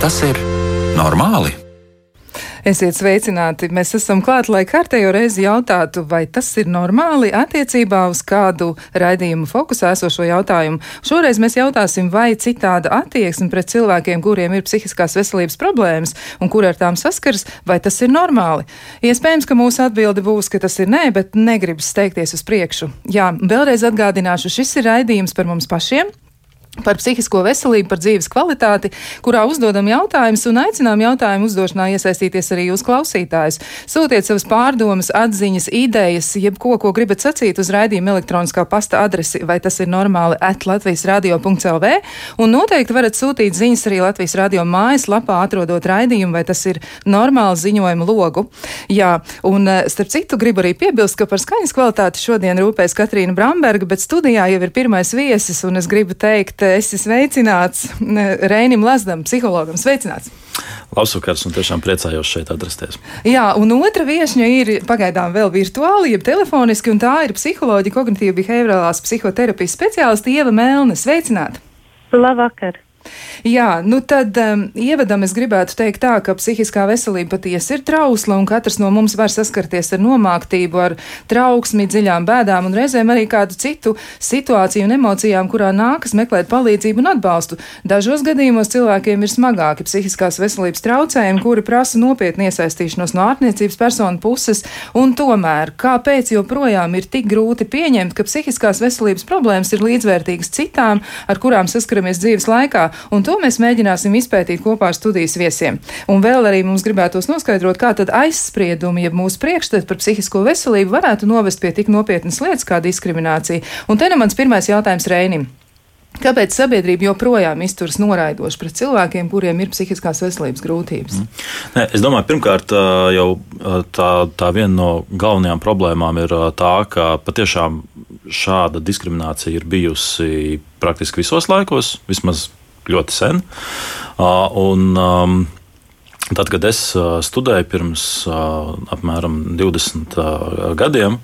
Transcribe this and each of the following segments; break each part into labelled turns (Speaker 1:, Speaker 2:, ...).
Speaker 1: Tas ir normāli?
Speaker 2: Esiet sveicināti! Mēs esam klāt, lai kārtējo reizi jautātu, vai tas ir normāli attiecībā uz kādu raidījumu fokusā esošo jautājumu. Šoreiz mēs jautāsim, vai citāda attieksme pret cilvēkiem, kuriem ir psihiskās veselības problēmas un kuri ar tām saskars, vai tas ir normāli. Iespējams, ka mūsu atbilde būs, ka tas ir nē, bet negribas steigties uz priekšu. Jā, vēlreiz atgādināšu, šis ir raidījums par mums pašiem par psihisko veselību, par dzīves kvalitāti, kurā uzdodam jautājumus un aicinām jautājumu uzdošanā iesaistīties arī jūs klausītājus. Sūtiet savas pārdomas, atziņas, idejas, jebko, ko gribat sacīt uz raidījuma elektroniskā pasta adresi, vai tas ir normāli at Latvijas radio.lv, un noteikti varat sūtīt ziņas arī Latvijas radio mājas lapā, atrodot raidījumu, vai tas ir normāli ziņojumu logu. Jā, un eh, starp citu gribu arī piebilst, ka par skaņas kvalitāti šodien rūpēs Katrīna Bramberga, bet studijā jau ir pirmais viesis, un es gribu teikt, esi sveicināts Reinim Lazdam, psihologam. Sveicināts!
Speaker 3: Labs vakars, un tiešām priecājos šeit atrasties.
Speaker 2: Jā, un otra viesņa ir pagaidām vēl virtuāli, jeb telefoniski, un tā ir psiholoģija, kognitīva behaviorālās psihoterapijas speciāliste Ieva Melne. Sveicināta!
Speaker 4: Labvakar!
Speaker 2: Jā, nu tad um, ievadam es gribētu teikt tā, ka psihiskā veselība patiesi ir trausla, un katrs no mums var saskarties ar nomāktību, ar trauksmi, dziļām bēdām un reizēm arī kādu citu situāciju un emocijām, kurā nākas meklēt palīdzību un atbalstu. Dažos gadījumos cilvēkiem ir smagāki psihiskās veselības traucējumi, kuri prasa nopietnu iesaistīšanos no ārniecības personu puses, un tomēr kāpēc joprojām ir tik grūti pieņemt, ka psihiskās veselības problēmas ir līdzvērtīgas citām, ar kurām saskaramies dzīves laikā, un to mēs mēģināsim izpētīt kopā ar studijas viesiem. Un vēl arī mums gribētos noskaidrot, kā tad aizspriedumi, ja mūsu priekšstats par psihisko veselību varētu novest pie tik nopietnas lietas kā diskriminācija. Un te nu mans pirmais jautājums Reinim. Kāpēc sabiedrība joprojām izturas noraidoši pret cilvēkiem, kuriem ir psihiskās veselības grūtības? Mm.
Speaker 3: Nē, es domāju, pirmkārt, jau tā, tā viena no galvenajām problēmām ir tā, ka patiešām šāda diskriminācija ir bijusi praktiski visos laikos, vismaz ļoti sen. Un, um, Tad, kad es studēju pirms apmēram 20 gadiem,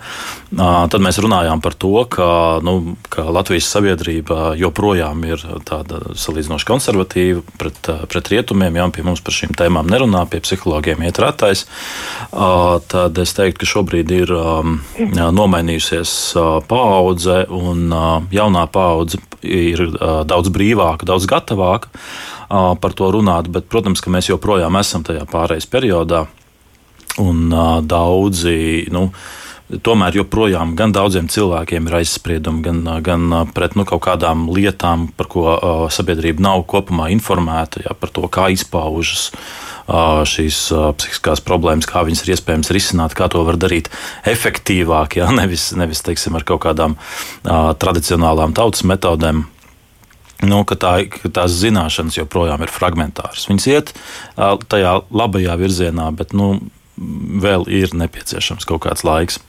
Speaker 3: tad mēs runājām par to, ka, nu, ka Latvijas sabiedrība joprojām ir tāda salīdzinoši konservatīva pret, pret rietumiem. Jā, pie mums par šīm tēmām nerunā, pie psihologiem iet ratais. Tad es teiktu, ka šobrīd ir nomainījusies paudze, un jaunā paudze ir daudz brīvāka, daudz gatavāka par to runāt, bet, protams, ka mēs joprojām esam tajā pārejas periodā. Un daudzi, nu, tomēr joprojām gan daudziem cilvēkiem ir aizspriedumi, gan, gan pret nu, kaut kādām lietām, par ko uh, sabiedrība nav kopumā informēta, jā, par to, kā izpaužas uh, šīs uh, psihiskās problēmas, kā viņas ir iespējams risināt, kā to var darīt efektīvāk, jā, nevis, nevis teiksim, ar kaut kādām tradicionālām tautas metodēm nu, ka, tā, ka tās zināšanas joprojām ir fragmentāras. Viņas iet tajā labajā virzienā, bet nu, vēl ir nepieciešams kaut kāds laiks.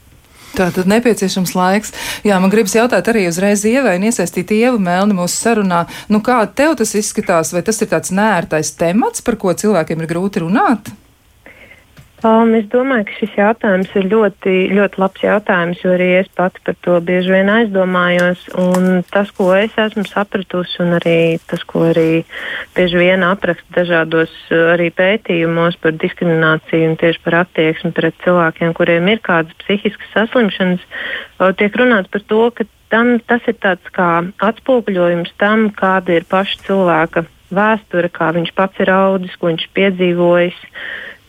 Speaker 2: Tā tad nepieciešams laiks. Jā, man gribas jautāt arī uzreiz ievai un iesaistīt ievu mēlni mūsu sarunā. Nu, kā tev tas izskatās? Vai tas ir tāds nērtais temats, par ko cilvēkiem ir grūti runāt?
Speaker 4: Um, es domāju, ka šis jautājums ir ļoti, ļoti labs jautājums, jo arī es pati par to bieži vien aizdomājos. Tas, ko es esmu sapratusi, un arī tas, ko arī bieži vien apraksta dažādos arī pētījumos par diskrimināciju un tieši par attieksmi pret cilvēkiem, kuriem ir kādas psihiskas saslimšanas, tiek runāts par to, ka tam, tas ir tāds kā atspoguļojums tam, kāda ir paša cilvēka vēsture, kā viņš pats ir audzis, ko viņš piedzīvojis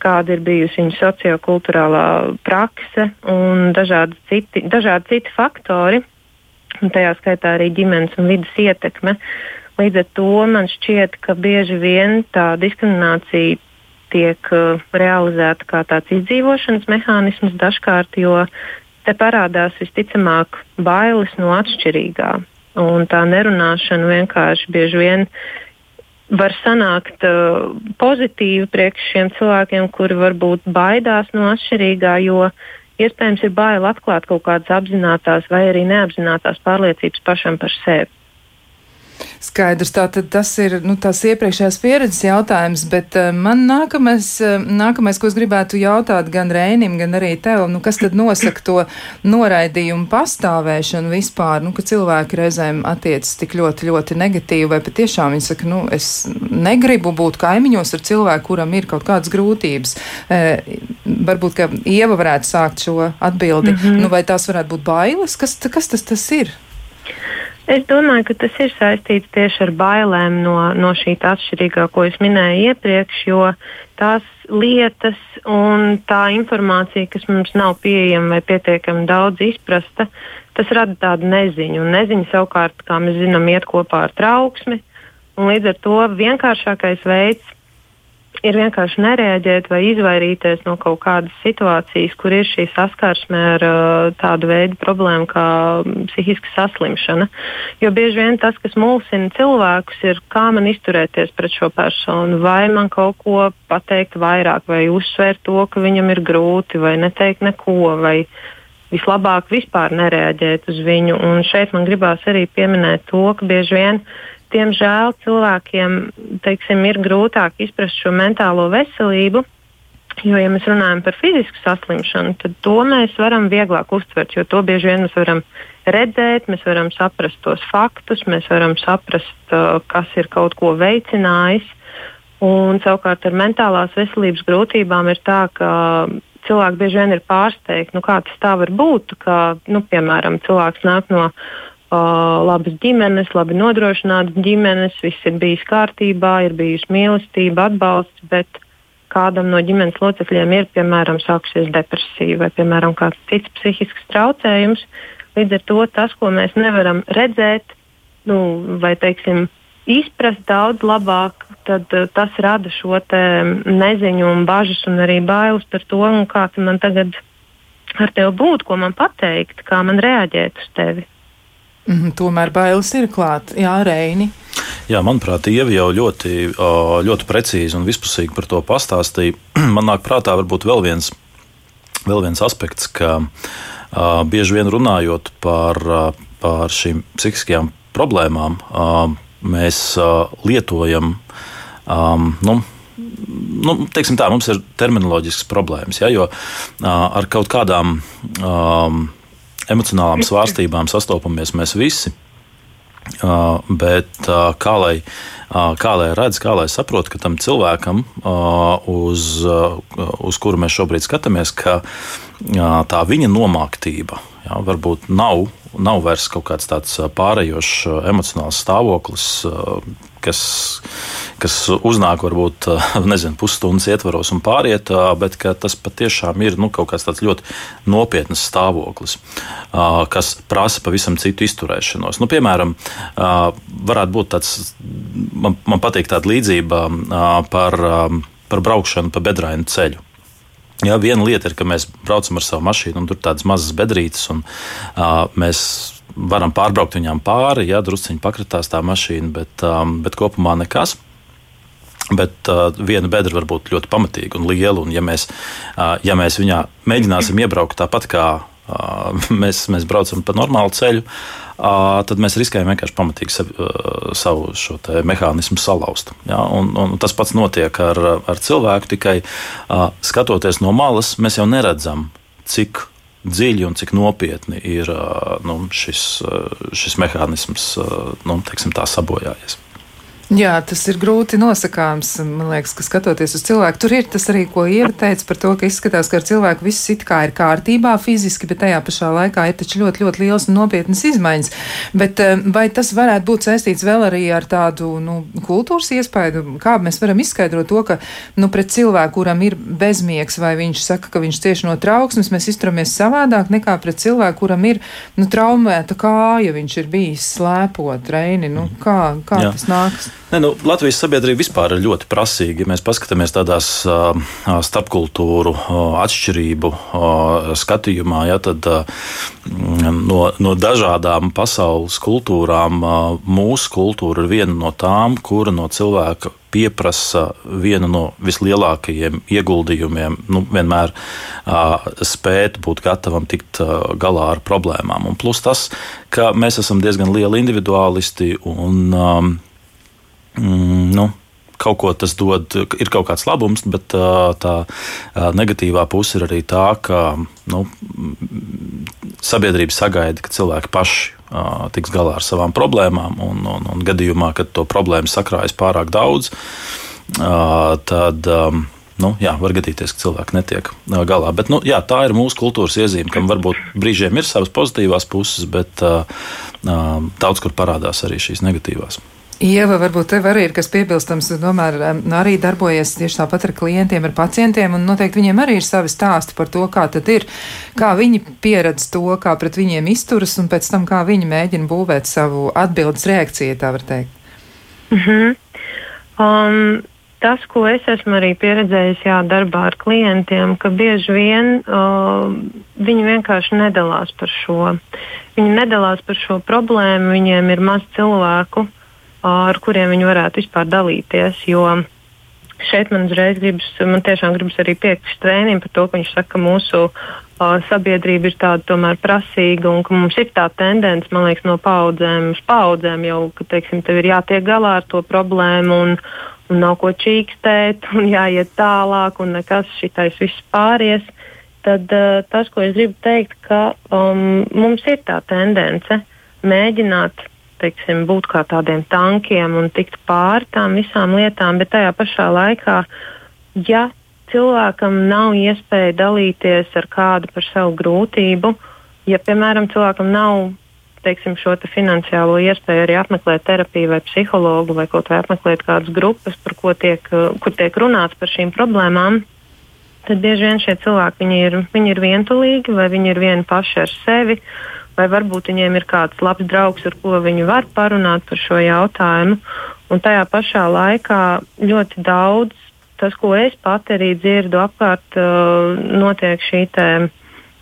Speaker 4: kāda ir bijusi viņa sociokulturālā prakse un dažādi citi, dažādi citi faktori, un tajā skaitā arī ģimenes un vidas ietekme. Līdz ar to man šķiet, ka bieži vien tā diskriminācija tiek uh, realizēta kā tāds izdzīvošanas mehānisms dažkārt, jo te parādās visticamāk bailes no atšķirīgā. Un tā nerunāšana vienkārši bieži vien var sanākt uh, pozitīvi priekš šiem cilvēkiem, kuri varbūt baidās no atšķirīgā, jo iespējams ir bail atklāt kaut kādas apzinātās vai arī neapzinātās pārliecības pašam par sevi.
Speaker 2: Skaidrs, tātad tas ir nu, tās iepriekšējās pieredzes jautājums, bet uh, man nākamais, uh, nākamais, ko es gribētu jautāt gan Rēnim, gan arī tev, nu, kas tad nosaka to noraidījumu pastāvēšanu vispār, nu, ka cilvēki reizēm attiecas tik ļoti, ļoti negatīvi, vai patiešām viņi saka, nu, es negribu būt kaimiņos ar cilvēku, kuram ir kaut kādas grūtības. Uh, varbūt, ka Ieva varētu sākt šo atbildi, mm -hmm. nu, vai tās varētu būt bailes, kas, kas tas, tas ir?
Speaker 4: Es domāju, ka tas ir saistīts tieši ar bailēm no, no šī atšķirīgā, ko es minēju iepriekš, jo tās lietas un tā informācija, kas mums nav pieejama vai pietiekami daudz izprasta, tas rada tādu neziņu. Un neziņa savukārt, kā mēs zinām, iet kopā ar trauksmi. Līdz ar to vienkāršākais veids, ir vienkārši nereaģēt vai izvairīties no kaut kādas situācijas, kur ir šī saskarsme ar uh, tādu veidu problēmu kā psihiska saslimšana. Jo bieži vien tas, kas mulsina cilvēkus, ir kā man izturēties pret šo personu, vai man kaut ko pateikt vairāk, vai uzsvērt to, ka viņam ir grūti, vai neteikt neko. Vai Vislabāk vispār nereaģēt uz viņu. Un šeit man gribās arī pieminēt to, ka bieži vien diemžēl cilvēkiem teiksim, ir grūtāk izprast šo mentālo veselību. Jo, ja mēs runājam par fizisku saslimšanu, tad to mēs varam vieglāk uztvert, jo to bieži vien mēs varam redzēt, mēs varam saprast tos faktus, mēs varam saprast, uh, kas ir kaut ko veicinājis. Un, savukārt ar mentālās veselības grūtībām ir tā, ka cilvēki bieži vien ir pārsteigti, nu, kā tas tā var būt. Ka, nu, piemēram, cilvēks nāk no labas ģimenes, labi nodrošinātas ģimenes, viss ir bijis kārtībā, ir bijusi mīlestība, atbalsts, bet kādam no ģimenes locekļiem ir, piemēram, sākusies depresija vai, piemēram, kāds cits psihisks traucējums. Līdz ar to tas, ko mēs nevaram redzēt, nu, vai, teiksim, izprast daudz labāk, tad uh, tas rada šo neziņu un bažas un arī bailes par to, kā man tagad ar tevi būt, ko man pateikt, kā man reaģēt uz tevi.
Speaker 2: Mm, tomēr bailes ir klāt. Jā, Reini.
Speaker 3: Jā, manuprāt, Ieva jau ļoti, ļoti precīzi un vispusīgi par to pastāstīja. Man nāk prātā varbūt vēl viens, vēl viens aspekts, ka bieži vien runājot par, par šīm psihiskajām problēmām, mēs lietojam nu, nu, tā, mums ir terminoloģiskas problēmas. Ja, jo ar kaut kādām emocionālām svārstībām sastopamies mēs visi. Uh, bet uh, kā lai, uh, kā lai redz, kā lai saprot, ka tam cilvēkam, uh, uz, uh, uz kuru mēs šobrīd skatāmies, ka uh, tā viņa nomāktība jā, varbūt nav, nav vairs kaut kāds tāds pārējošs emocionāls stāvoklis, kas, kas uznāk varbūt nezinu, pusstundas ietvaros un pāriet, bet tas patiešām ir nu, kaut kāds ļoti nopietns stāvoklis, kas prasa pavisam citu izturēšanos. Nu, piemēram, varētu būt tāds, man, man patīk tāda līdzība par, par braukšanu pa bedrainu ceļu. Jā, viena lieta ir, ka mēs braucam ar savu mašīnu, un tur ir tādas mazas bedrītes, un uh, mēs varam pārbraukt viņām pāri, ja drusciņi pakritās tā mašīna, bet, um, bet kopumā nekas. Bet uh, viena bedra var būt ļoti pamatīga un liela. Un ja, mēs, uh, ja mēs viņā mēģināsim iebraukt tāpat kā mēs, mēs braucam pa normālu ceļu, tad mēs riskējam vienkārši pamatīgi sev, uh, savu šo mehānismu salauzt. Ja? Un, un tas pats notiek ar, ar cilvēku, tikai skatoties no malas, mēs jau neredzam, cik dziļi un cik nopietni ir nu, šis, šis mehānisms nu, teiksim, sabojājies.
Speaker 2: Jā, tas ir grūti nosakāms. Man liekas, ka skatoties uz cilvēku, tur ir tas arī, ko Ieva teica par to, ka izskatās, ka ar cilvēku viss it kā ir kārtībā fiziski, bet tajā pašā laikā ir taču ļoti, ļoti liels un nopietnas izmaiņas. Bet eh, vai tas varētu būt saistīts vēl arī ar tādu nu, kultūras iespēju? Kā mēs varam izskaidrot to, ka nu, pret cilvēku, kuram ir bezmiegs, vai viņš saka, ka viņš cieši no trauksmes, mēs izturamies savādāk nekā pret cilvēku, kuram ir nu, traumēta kāja, viņš ir bijis slēpot reini. Nu, kā kā Jā. tas nāks?
Speaker 3: Ne, nu, Latvijas sabiedrība vispār ir ļoti prasīga. Ja mēs paskatāmies tādās uh, starpkultūru uh, atšķirību uh, skatījumā, ja, tad no, no dažādām pasaules kultūrām mūsu kultūra ir viena no tām, kura no cilvēka pieprasa vienu no vislielākajiem ieguldījumiem, nu, vienmēr uh, spēt būt gatavam tikt uh, galā ar problēmām. Un plus tas, ka mēs esam diezgan lieli individuālisti un um, mm, nu, kaut ko tas dod, ir kaut kāds labums, bet tā negatīvā puse ir arī tā, ka nu, sabiedrība sagaida, ka cilvēki paši tiks galā ar savām problēmām, un, un, un gadījumā, kad to problēmu sakrājas pārāk daudz, tad. Nu, jā, var gadīties, ka cilvēki netiek galā. Bet, nu, jā, tā ir mūsu kultūras iezīme, kam varbūt brīžiem ir savas pozitīvās puses, bet daudz kur parādās arī šīs negatīvās.
Speaker 1: Ieva, varbūt tev arī ir kas piebilstams, tomēr arī darbojies tieši tāpat ar klientiem, ar pacientiem, un noteikti viņiem arī ir savi stāsti par to, kā tad ir, kā viņi pieredz to, kā pret viņiem izturas, un pēc tam, kā viņi mēģina būvēt savu atbildes reakciju, tā var teikt.
Speaker 4: Mm -hmm. um, tas, ko es esmu arī pieredzējis jā, darbā ar klientiem, ka bieži vien uh, viņi vienkārši nedalās par šo. Viņi nedalās par šo problēmu, viņiem ir maz cilvēku ar kuriem viņi varētu vispār dalīties. Jo šeit man uzreiz gribas, man tiešām gribas arī piekrist trēnim par to, ka viņš saka, ka mūsu uh, sabiedrība ir tāda tomēr prasīga un ka mums ir tā tendence, man liekas, no paudzēm uz paudzēm jau, ka, teiksim, tev ir jātiek galā ar to problēmu un, un nav ko čīkstēt un jāiet tālāk un nekas šitais viss pāries. Tad uh, tas, ko es gribu teikt, ka um, mums ir tā tendence mēģināt teiksim, būt kā tādiem tankiem un tikt pāri tām visām lietām, bet tajā pašā laikā, ja cilvēkam nav iespēja dalīties ar kādu par savu grūtību, ja, piemēram, cilvēkam nav teiksim, šo te finansiālo iespēju arī apmeklēt terapiju vai psihologu vai kaut vai apmeklēt kādas grupas, tiek, kur tiek runāts par šīm problēmām, tad bieži vien šie cilvēki ir, viņi ir vientulīgi vai viņi ir vieni paši ar sevi. Uh, vai varbūt viņiem ir kāds labs draugs, ar ko viņi var parunāt par šo jautājumu. Un tajā pašā laikā ļoti daudz tas, ko es pati arī dzirdu apkārt, uh, notiek šī te,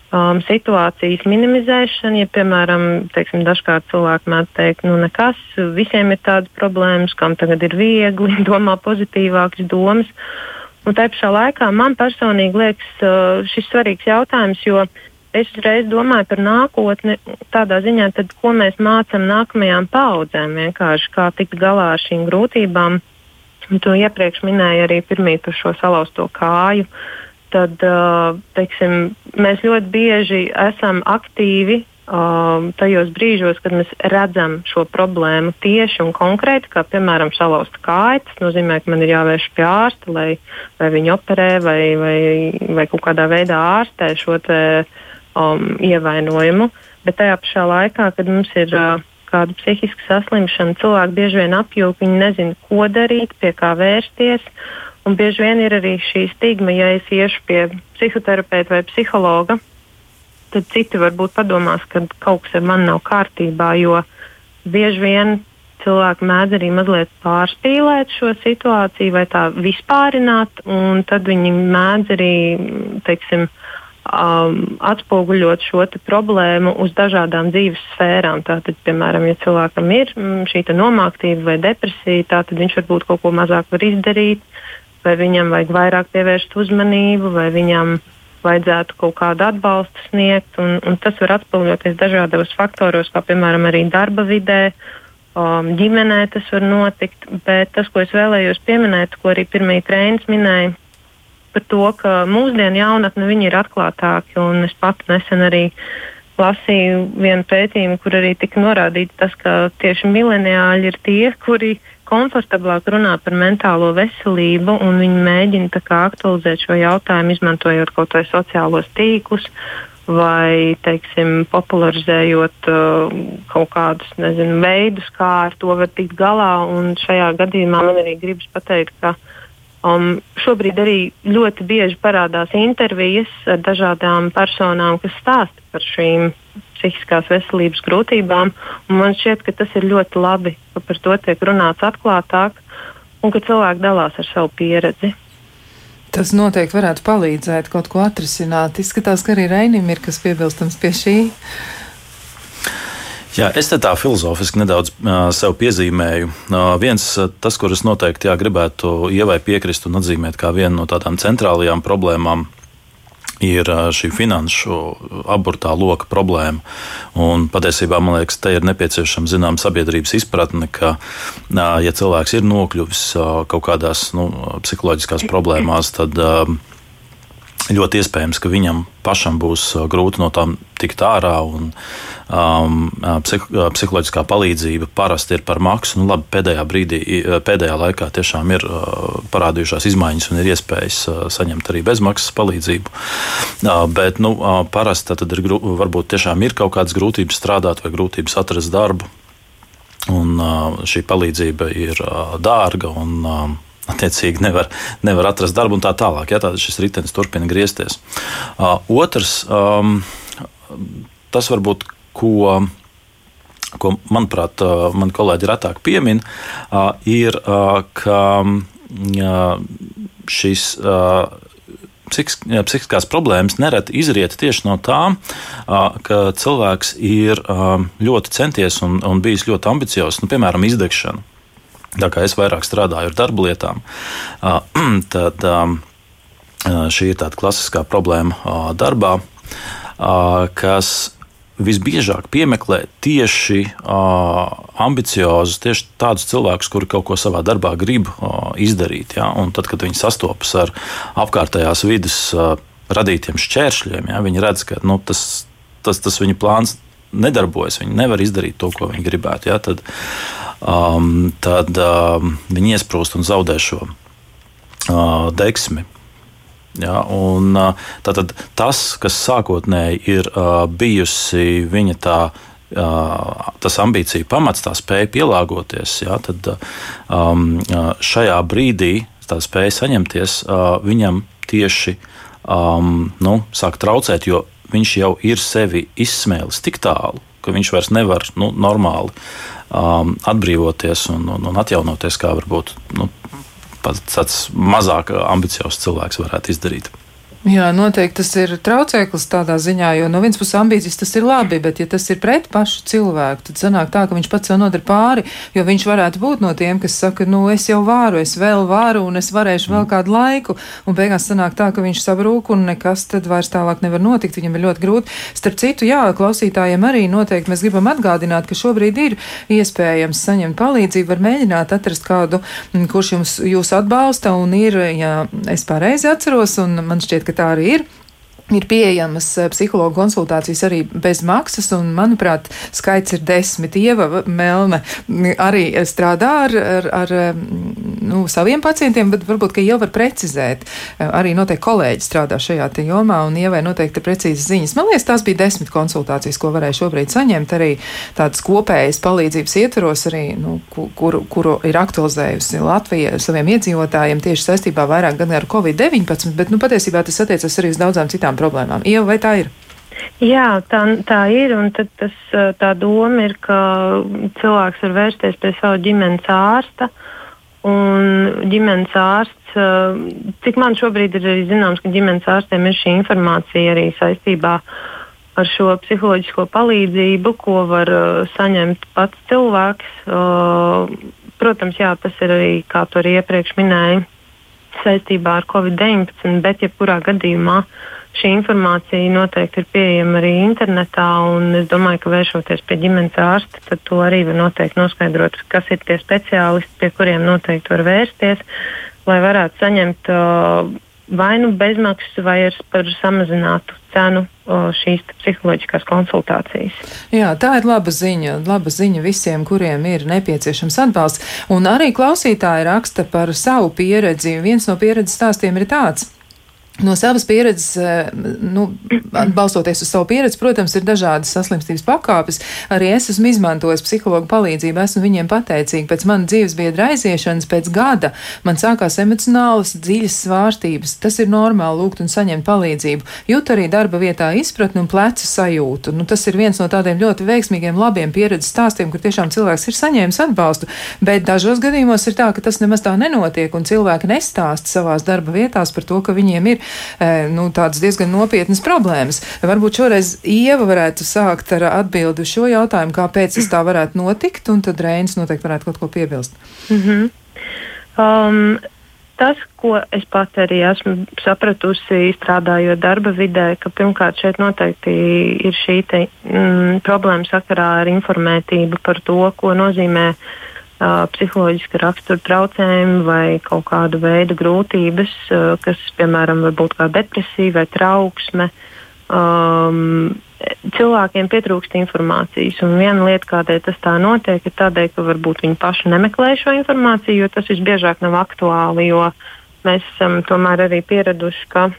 Speaker 4: um, situācijas minimizēšana. Ja, piemēram, teiksim, dažkārt cilvēki mēdz teikt, nu nekas, visiem ir tādas problēmas, kam tagad ir viegli, domā pozitīvākas domas. Un tā pašā laikā man personīgi liekas uh, šis svarīgs jautājums, jo es uzreiz domāju par nākotni tādā ziņā, tad, ko mēs mācām nākamajām paudzēm, vienkārši kā tikt galā ar šīm grūtībām. Tu iepriekš minēji arī pirmīt par šo salauzto kāju. Tad, teiksim, mēs ļoti bieži esam aktīvi tajos brīžos, kad mēs redzam šo problēmu tieši un konkrēti, kā piemēram salauzta kāja. Tas nozīmē, ka man ir jāvērš pie ārsta, lai, lai viņu operē vai, vai, vai kaut kādā veidā ārstē šo te, uh, um, ievainojumu, bet tajā pašā laikā, kad mums ir uh, kāda psihiska saslimšana, cilvēki bieži vien apjūg, viņi nezina, ko darīt, pie kā vērsties. Un bieži vien ir arī šī stigma, ja es iešu pie psihoterapeita vai psihologa, tad citi varbūt padomās, ka kaut kas ar mani nav kārtībā, jo bieži vien cilvēki mēdz arī mazliet pārspīlēt šo situāciju vai tā vispārināt, un tad viņi mēdz arī, teiksim, uh, um, atspoguļot šo problēmu uz dažādām dzīves sfērām. Tātad, piemēram, ja cilvēkam ir mm, šī nomāktība vai depresija, tad viņš varbūt kaut ko mazāk var izdarīt, vai viņam vajag vairāk pievērst uzmanību, vai viņam vajadzētu kaut kādu atbalstu sniegt. Un, un tas var atspoguļoties dažādos faktoros, kā piemēram arī darba vidē. Um, ģimenē tas var notikt, bet tas, ko es vēlējos pieminēt, ko arī pirmie treniņi minēja, par to, ka mūsdienu jaunatne ir atklātāki. Es pat nesen arī lasīju vienu pētījumu, kur arī tika norādīts tas, ka tieši mileniāļi ir tie, kuri komfortablāk runā par mentālo veselību, un viņi mēģina aktualizēt šo jautājumu, izmantojot kaut vai sociālos tīklus. Vai, teiksim, popularizējot uh, kaut kādus nezinu, veidus, kā ar to var tikt galā. Un šajā gadījumā man arī gribas pateikt, ka uh, Um, šobrīd arī ļoti bieži parādās intervijas ar dažādām personām, kas stāsta par šīm psihiskās veselības grūtībām. Man šķiet, ka tas ir ļoti labi, ka par to tiek runāts atklātāk un ka cilvēki dalās ar savu pieredzi.
Speaker 1: Tas noteikti varētu palīdzēt kaut ko atrisināt. Izskatās, ka arī Reinim ir kas piebilstams pie šī.
Speaker 3: Jā, es te tā filozofiski nedaudz uh, sev piezīmēju. Uh, viens, uh, tas, kur es noteikti jā, gribētu ievai piekrist un atzīmēt kā vienu no tādām centrālajām problēmām, ir šī finanšu aburtā loka problēma. Un patiesībā man liekas, te ir nepieciešama zināma sabiedrības izpratne, ka, ja cilvēks ir nokļuvis kaut kādās nu, psiholoģiskās problēmās, tad ļoti iespējams, ka viņam pašam būs uh, grūti no tām tikt ārā. Un, um, uh, psih, uh, psiholoģiskā palīdzība parasti ir par maksu. Nu, labi, pēdējā brīdī, pēdējā laikā tiešām ir uh, parādījušās izmaiņas un ir iespējas uh, saņemt arī bezmaksas palīdzību. Uh, bet nu, uh, parasti tad ir, varbūt tiešām ir kaut kādas grūtības strādāt vai grūtības atrast darbu. Un, uh, šī palīdzība ir uh, dārga. Un, uh, attiecīgi nevar, nevar atrast darbu un tā tālāk. Ja, tad šis ritenis turpina griezties. Uh, otrs, um, tas varbūt, ko, ko manuprāt, uh, mani kolēģi retāk piemin, uh, ir, uh, ka uh, šis. Uh, Psihiskās problēmas nereti izriet tieši no tā, ka cilvēks ir ļoti centies un, un bijis ļoti ambiciozs, nu, piemēram, izdegšana. Tā kā es vairāk strādāju ar darba lietām, tad šī ir tāda klasiskā problēma darbā, kas visbiežāk piemeklē tieši uh, ambiciozus, tieši tādus cilvēkus, kuri kaut ko savā darbā grib uh, izdarīt. Ja? Un tad, kad viņi sastopas ar apkārtējās vidas uh, radītiem šķēršļiem, ja? viņi redz, ka nu, tas, tas, tas viņu plāns nedarbojas, viņi nevar izdarīt to, ko viņi gribētu. Ja? Tad, um, tad um, viņi iesprūst un zaudē šo uh, deksmi. Ja, un, uh, tātad, tas, kas sākotnēji ir uh, bijusi viņa tā, uh, tas ambīcija pamats, tā spēja pielāgoties, ja, tad um, uh, šajā brīdī tā spēja saņemties, uh, viņam tieši um, nu, sāk traucēt, jo viņš jau ir sevi izsmēlis tik tālu, ka viņš vairs nevar nu, normāli um, atbrīvoties un, un, un atjaunoties, kā varbūt nu, tāds mazāk ambiciozs cilvēks varētu izdarīt.
Speaker 2: Jā, noteikti tas ir traucēklis tādā ziņā, jo no vienas puses ambīcijas tas ir labi, bet ja tas ir pret pašu cilvēku, tad sanāk tā, ka viņš pats sev nodara pāri, jo viņš varētu būt no tiem, kas saka, nu es jau varu, es vēl varu un es varēšu vēl kādu laiku, un beigās sanāk tā, ka viņš sabrūk un nekas tad vairs tālāk nevar notikt, viņam ir ļoti grūti. Starp citu, jā, klausītājiem arī noteikti mēs gribam atgādināt, ka šobrīd ir iespējams saņemt palīdzību, var mēģināt atrast kādu, kurš jums jūs atbalsta un ir, ja es pareizi atceros, un man šķiet, ka tā arī ir. Ir pieejamas eh, psihologa konsultācijas arī bez maksas, un, manuprāt, skaits ir desmit. Ieva Melne arī strādā ar, ar, ar nu, saviem pacientiem, bet varbūt, ka jau var precizēt. Arī noteikti kolēģi strādā šajā jomā, un Ievai noteikti precīzas ziņas. Man liekas, tās bija desmit konsultācijas, ko varēja šobrīd saņemt. Arī tādas kopējas palīdzības ietvaros, arī, nu, kuru, kuru ir aktualizējusi Latvija saviem iedzīvotājiem tieši saistībā vairāk gan ar Covid-19, bet, nu, patiesībā tas attiecas arī uz daudzām citām problēmām. Ieva, vai tā ir?
Speaker 4: Jā, tā, tā ir. Tas, tā doma ir, ka cilvēks var vērsties pie sava ģimenes ārsta. Un ģimenes ārsts, cik man šobrīd ir arī zināms, ka ģimenes ārstiem ir šī informācija arī saistībā ar šo psiholoģisko palīdzību, ko var saņemt pats cilvēks. Protams, jā, tas ir arī, kā tu arī iepriekš minēji, saistībā ar Covid-19, bet jebkurā gadījumā uh, Šī informācija noteikti ir pieejama arī internetā, un es domāju, ka vēršoties pie ģimenes ārsta, tad to arī var noteikti noskaidrot, kas ir tie speciālisti, pie kuriem noteikti var vērsties, lai varētu saņemt uh, vai nu bezmaksas, vai par samazinātu cenu šīs psiholoģiskās konsultācijas.
Speaker 2: Jā, tā ir laba ziņa. Laba ziņa visiem, kuriem ir nepieciešams atbalsts. Un arī klausītāji raksta par savu pieredzi. Viens no pieredzes stāstiem ir tāds. No savas pieredzes, eh, nu, balstoties uz savu pieredzi, protams, ir dažādas saslimstības pakāpes. Arī es esmu izmantojis psihologu palīdzību, esmu viņiem pateicīga. Pēc manas dzīves biedra aiziešanas, pēc gada man sākās emocionālas dziļas svārstības. Tas ir normāli lūgt un saņemt palīdzību. Jūt arī darba vietā izpratni un plecu sajūtu. Nu, tas ir viens no tādiem ļoti veiksmīgiem, labiem pieredzes stāstiem, kur tiešām cilvēks ir saņēmis atbalstu. Bet dažos gadījumos ir tā, ka tas nemaz tā nenotiek, un cilvēki nestāsta savās darba vietās par to, ka viņiem ir
Speaker 1: nu, tādas diezgan nopietnas problēmas. Varbūt šoreiz Ieva varētu sākt ar atbildi uz šo jautājumu, kāpēc tas tā varētu notikt, un tad Reinis noteikti varētu kaut ko piebilst.
Speaker 4: Mm -hmm. um, tas, ko es pat arī esmu sapratusi, strādājot darba vidē, ka pirmkārt šeit noteikti ir šī te, mm, problēma sakarā ar informētību par to, ko nozīmē psiholoģiska rakstura traucējumi vai kaut kāda veida grūtības, kas, piemēram, var būt kā depresija vai trauksme. Um, cilvēkiem pietrūkst informācijas. Un viena lieta, kādēļ tas tā notiek, ir tādēļ, ka varbūt viņi paši nemeklē šo informāciju, jo tas visbiežāk nav aktuāli. Mēs esam tomēr arī pieraduši, ka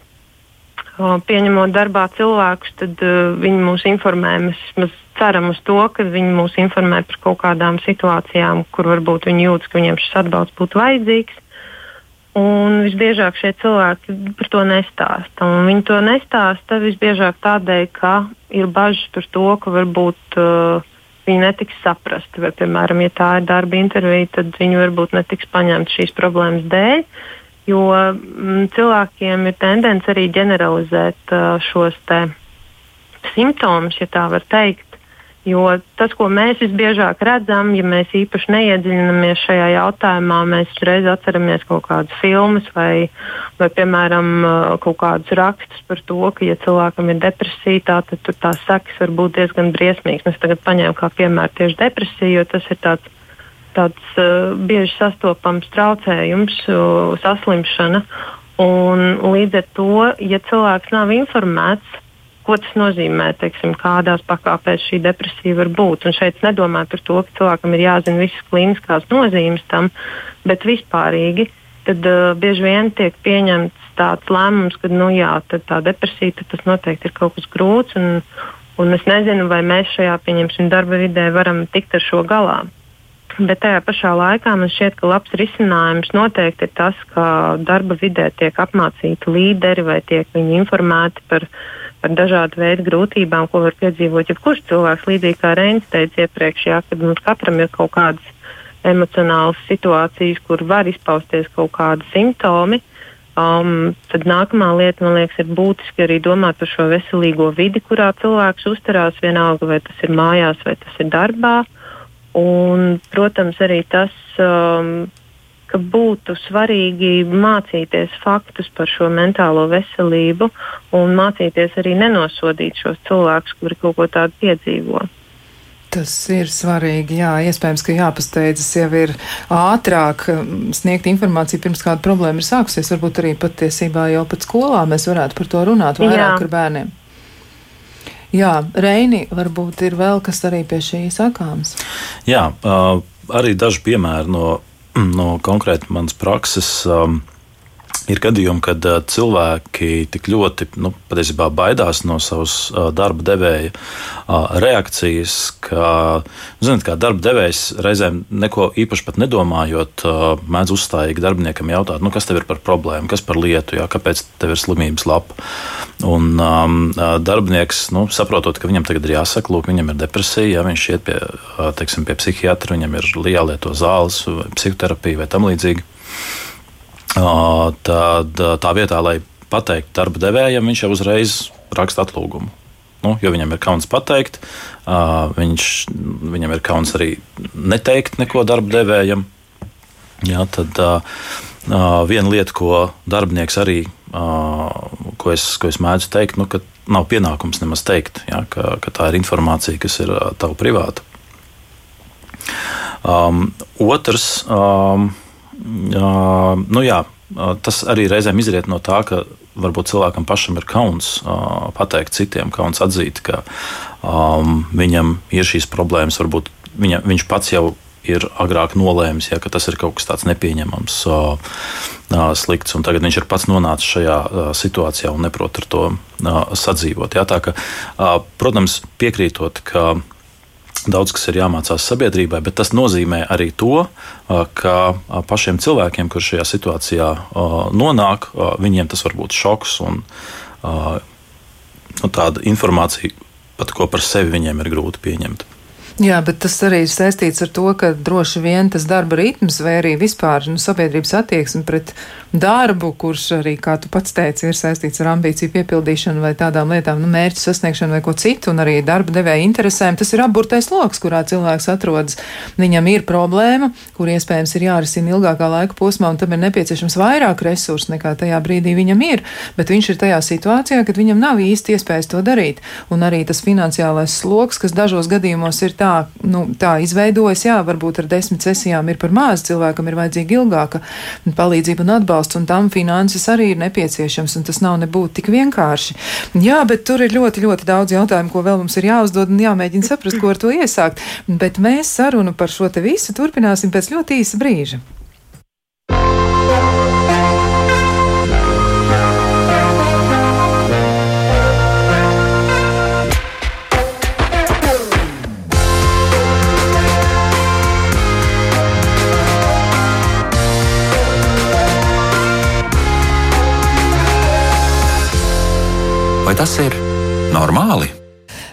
Speaker 4: pieņemot darbā cilvēkus, tad uh, viņi mūs informē. Mēs ceram uz to, ka viņi mūs informē par kaut kādām situācijām, kur varbūt viņi jūtas, ka viņiem šis atbalsts būtu vajadzīgs. Un visbiežāk šie cilvēki par to nestāsta. Un viņi to nestāsta visbiežāk tādēļ, ka ir bažas par to, ka varbūt uh, viņi netiks saprasti. Vai, piemēram, ja tā ir darba intervija, tad viņi varbūt netiks paņemti šīs problēmas dēļ. Jo mm, cilvēkiem ir tendence arī ģeneralizēt uh, šos simptomus, ja tā var teikt. Jo tas, ko mēs visbiežāk redzam, ja mēs īpaši neiedziļinamies šajā jautājumā, mēs reiz atceramies kaut kādas filmas vai, vai, piemēram, kaut kādus rakstus par to, ka, ja cilvēkam ir depresija, tā, tad tās sekas var būt diezgan briesmīgas. Mēs tagad paņēmām kā piemēru tieši depresiju, jo tas ir tāds, tāds uh, bieži sastopams traucējums, uh, saslimšana. Un līdz ar to, ja cilvēks nav informēts, ko tas nozīmē, teiksim, kādās pakāpēs šī depresija var būt. Un šeit nedomāju par to, ka cilvēkam ir jāzina visas klīniskās nozīmes tam, bet vispārīgi tad uh, bieži vien tiek pieņemts tāds lēmums, ka nu, jā, tā depresija tas noteikti ir kaut kas grūts. Un, un es nezinu, vai mēs šajā darba vidē varam tikt ar šo galā. Bet tajā pašā laikā man šķiet, ka labs risinājums noteikti ir tas, ka darba vidē tiek apmācīti līderi vai tiek viņi informēti par par dažādu veidu grūtībām, ko var piedzīvot jebkurš cilvēks. Līdzīgi kā Reinis teica iepriekš, jā, kad mums katram ir kaut kādas emocionālas situācijas, kur var izpausties kaut kādi simptomi. Um, tad nākamā lieta, man liekas, ir būtiski arī domāt par šo veselīgo vidi, kurā cilvēks uzturās, vienalga vai tas ir mājās vai tas ir darbā. Un, protams, arī tas, um, ka būtu svarīgi mācīties faktus par šo mentālo veselību un mācīties arī nenosodīt šos cilvēkus, kuri kaut ko tādu piedzīvo.
Speaker 1: Tas ir svarīgi. Jā, iespējams, ka jāpasteidzas jau ir ātrāk um, sniegt informāciju pirms kāda problēma ir sākusies. Varbūt arī patiesībā jau pat skolā mēs varētu par to runāt vairāk Jā. ar bērniem. Jā, Reini, varbūt ir vēl kas arī pie šī sakāms.
Speaker 3: Jā, arī daži piemēri no no konkrēti manas prakses. Um, Ir gadījumi, kad cilvēki tik ļoti nu, baidās no savas darba devēja reakcijas, ka, zināt, kā darba devējs reizēm neko īpaši pat nedomājot, mēdz uzstājīgi darbiniekam jautāt, nu, kas tev ir par problēmu, kas par lietu, jā, kāpēc tev ir slimības lapa. Un um, darbinieks, nu, saprotot, ka viņam tagad ir jāsaka, lūk, viņam ir depresija, ja viņš iet pie, teiksim, pie psihiatra, viņam ir jālieto zāles, psihoterapija vai tam līdzīgi tad tā vietā, lai pateiktu darba devējam, viņš jau uzreiz raksta atlūgumu. Nu, jo viņam ir kauns pateikt, viņš, viņam ir kauns arī neteikt neko darba devējam. Jā, tad viena lieta, ko darbinieks arī, ko, es, ko es mēdzu teikt, nu, ka nav pienākums nemaz teikt, jā, ka, ka tā ir informācija, kas ir tava privāta. Um, otrs. Um, nu jā, tas arī reizēm izriet no tā, ka varbūt cilvēkam pašam ir kauns pateikt citiem, kauns atzīt, ka um, viņam ir šīs problēmas. Varbūt viņa, viņš pats jau ir agrāk nolēmis, ja, ka tas ir kaut kas tāds nepieņemams, slikts, un tagad viņš ir pats nonācis šajā situācijā un neprot ar to sadzīvot. Ja, tā, ka, protams, piekrītot, ka daudz kas ir jāmācās sabiedrībai, bet tas nozīmē arī to, ka pašiem cilvēkiem, kurš šajā situācijā nonāk, viņiem tas var būt šoks un nu, tāda informācija, pat ko par sevi viņiem ir grūti pieņemt.
Speaker 1: Jā, bet tas arī ir saistīts ar to, ka droši vien tas darba ritms vai arī vispār nu, sabiedrības attieksme pret darbu, kurš arī, kā tu pats teici, ir saistīts ar ambīciju piepildīšanu vai tādām lietām, nu, mērķu sasniegšanu vai ko citu, un arī darba devēja interesēm. Tas ir apburtais lokus, kurā cilvēks atrodas. Viņam ir problēma, kur iespējams ir jārisina ilgākā laika posmā, un tam ir nepieciešams vairāk resursu nekā tajā brīdī viņam ir. Bet viņš ir tajā situācijā, kad viņam nav īsti iespējas to darīt. Un arī tas finansiālais sloks, kas dažos gadījumos ir tā, nu, tā izveidojas, jā, varbūt ar desmit sesijām ir par maz, cilvēkam ir vajadzīga ilgāka palīdzība un atbalsts, un tam finanses arī ir nepieciešams, un tas nav nebūtu tik vienkārši. Jā, bet tur ir ļoti, ļoti daudz jautājumu, ko vēl mums ir jāuzdod un jāmēģina saprast, ko ar to iesākt. Bet mēs sarunu par šo te visu turpināsim pēc ļoti īsa brīža.
Speaker 2: Vai tas ir normāli?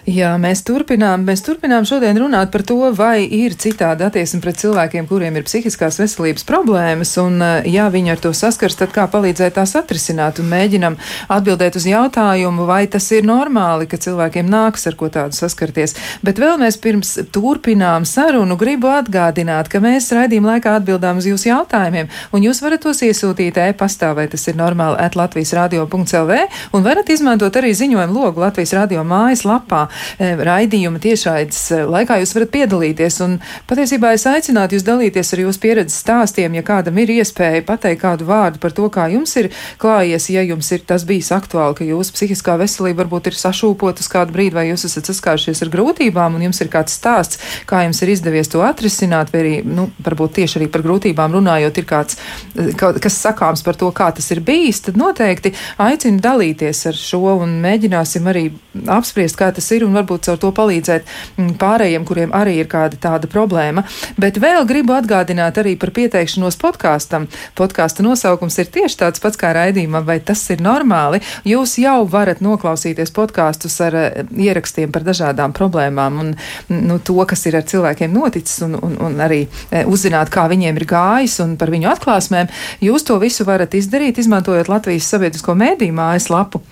Speaker 2: Jā, mēs turpinām, mēs turpinām šodien runāt par to, vai ir citāda attieksme pret cilvēkiem, kuriem ir psihiskās veselības problēmas, un, eh, ja viņi ar to saskars, tad kā palīdzēt tās atrisināt, un mēģinam atbildēt uz jautājumu, vai tas ir normāli, ka cilvēkiem nāks ar ko tādu saskarties. Bet vēl mēs pirms turpinām sarunu gribu atgādināt, ka mēs raidījuma laikā atbildām uz jūsu jautājumiem, un jūs varat tos iesūtīt e-pastā, vai tas ir normāli at Latvijas radio.lv, un varat izmantot arī ziņojumu logu Latvijas radio mājas lapā. Eh, raidījuma tiešraides eh, laikā jūs varat piedalīties. Un patiesībā es aicinātu jūs dalīties ar jūsu pieredzes stāstiem, ja kādam ir iespēja pateikt kādu vārdu par to, kā jums ir klājies, ja jums ir tas bijis aktuāli, ka jūsu psihiskā veselība varbūt ir sašūpota uz kādu brīdi, vai jūs esat saskārušies ar grūtībām, un jums ir kāds stāsts, kā jums ir izdevies to atrisināt, vai arī, nu, varbūt tieši arī par grūtībām runājot, ir kāds, eh, kas sakāms par to, kā tas ir bijis, tad noteikti aicinu dalīties ar šo un mēģināsim arī apspriest, kā tas ir un varbūt caur to palīdzēt mm, pārējiem, kuriem arī ir kāda tāda problēma. Bet vēl gribu atgādināt arī par pieteikšanos podkāstam. Podkāsta nosaukums ir tieši tāds pats kā raidījumam, vai tas ir normāli. Jūs jau varat noklausīties podkāstus ar eh, ierakstiem par dažādām problēmām un nu, to, kas ir ar cilvēkiem noticis, un, un, un arī eh, uzzināt, kā viņiem ir gājis un par viņu atklāsmēm. Jūs to visu varat izdarīt, izmantojot Latvijas sabiedrisko mēdīju mājaslapu.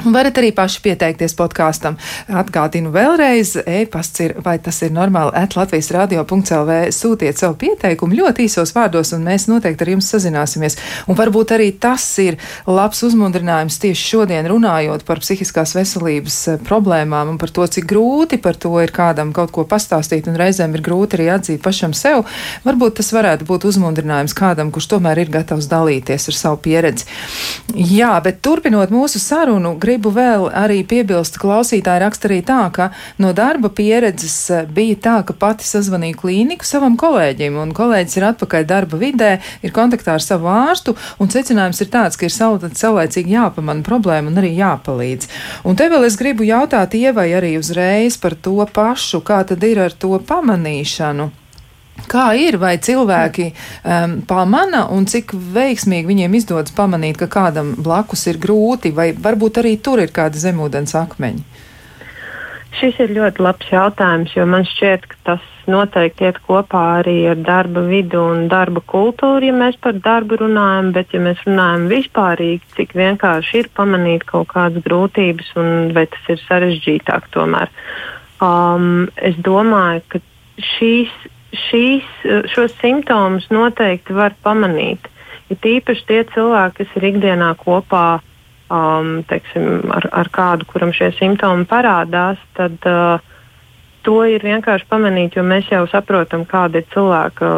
Speaker 2: Varat arī paši pieteikties podkāstam. Atgādinu vēlreiz, e-pasts ir, vai tas ir normāli, at Latvijas radio.clv. Sūtiet savu pieteikumu ļoti īsos vārdos, un mēs noteikti ar jums sazināsimies. Un varbūt arī tas ir labs uzmundrinājums tieši šodien runājot par psihiskās veselības eh, problēmām un par to, cik grūti par to ir kādam kaut ko pastāstīt, un reizēm ir grūti arī atzīt pašam sev. Varbūt tas varētu būt uzmundrinājums kādam, kurš tomēr ir gatavs dalīties ar savu pieredzi. Jā, bet turpinot mūsu sarunu, gribu vēl arī piebilst, klausītāji raksta arī tā, ka no darba pieredzes eh, bija tā, ka pati sazvanīja klīniku savam kolēģim, un kolēģis ir atpakaļ darba vidē, ir kontaktā ar savu ārstu, un secinājums ir tāds, ka ir saulēcīgi jāpamana problēma un arī jāpalīdz. Un te vēl es gribu jautāt Ievai arī uzreiz par to pašu, kā tad ir ar to pamanīšanu. Kā ir, vai cilvēki um, pamana un cik veiksmīgi viņiem izdodas pamanīt, ka kādam blakus ir grūti, vai varbūt arī tur ir kādi zemūdens akmeņi?
Speaker 4: Šis ir ļoti labs jautājums, jo man šķiet, ka tas noteikti iet kopā arī ar darba vidu un darba kultūru, ja mēs par darbu runājam, bet ja mēs runājam vispārīgi, cik vienkārši ir pamanīt kaut kādas grūtības un vai tas ir sarežģītāk tomēr. Um, es domāju, ka šīs šīs, šos simptomus noteikti var pamanīt. Ir ja tīpaši tie cilvēki, kas ir ikdienā kopā um, teiksim, ar, ar kādu, kuram šie simptomi parādās, tad uh, to ir vienkārši pamanīt, jo mēs jau saprotam, kāda ir cilvēka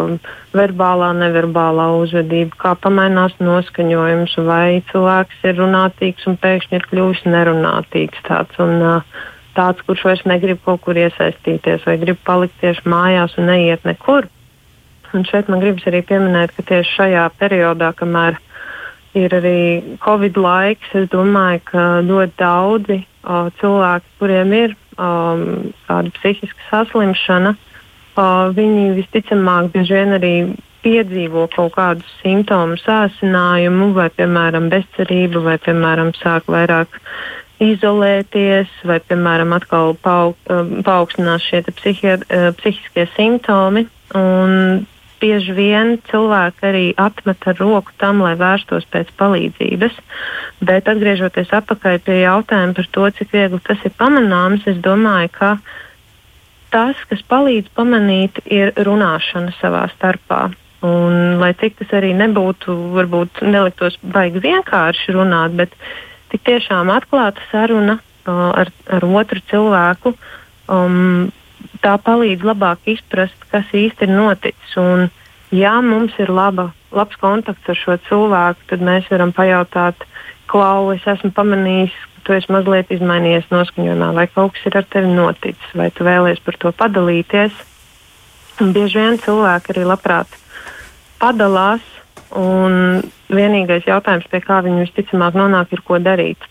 Speaker 4: verbālā, neverbālā uzvedība, kā pamainās noskaņojums, vai cilvēks ir runātīgs un pēkšņi ir kļuvis nerunātīgs. Tāds, un, uh, tāds, kurš vairs negrib kaut kur iesaistīties vai grib palikt tieši mājās un neiet nekur. Un šeit man gribas arī pieminēt, ka tieši šajā periodā, kamēr ir arī Covid laiks, es domāju, ka ļoti daudzi o, cilvēki, kuriem ir um, tāda psihiska saslimšana, o, viņi visticamāk bieži vien arī piedzīvo kaut kādus simptomus, sāsinājumu, vai, piemēram, bezcerību, vai, piemēram, sāk vairāk izolēties, vai, piemēram, atkal paaug, paaugstinās šie psihi, psihiskie simptomi. Bieži vien cilvēki arī atmet ar roku tam, lai vērstos pēc palīdzības. Bet atgriežoties atpakaļ pie jautājuma par to, cik viegli tas ir pamanāms, es domāju, ka tas, kas palīdz pamanīt, ir runāšana savā starpā. Un, lai cik tas arī nebūtu, varbūt neliktos baigi vienkārši runāt, bet tik tiešām atklāta saruna uh, ar, ar otru cilvēku. Um, tā palīdz labāk izprast, kas īsti ir noticis. Un, ja mums ir laba, labs kontakts ar šo cilvēku, tad mēs varam pajautāt, klau, es esmu pamanījis, ka tu esi mazliet izmainījies noskaņojumā, vai kaut kas ir ar tevi noticis, vai tu vēlies par to padalīties. Un bieži vien cilvēki arī labprāt padalās, un vienīgais jautājums, pie kā viņi visticamāk nonāk, ir, ko darīt.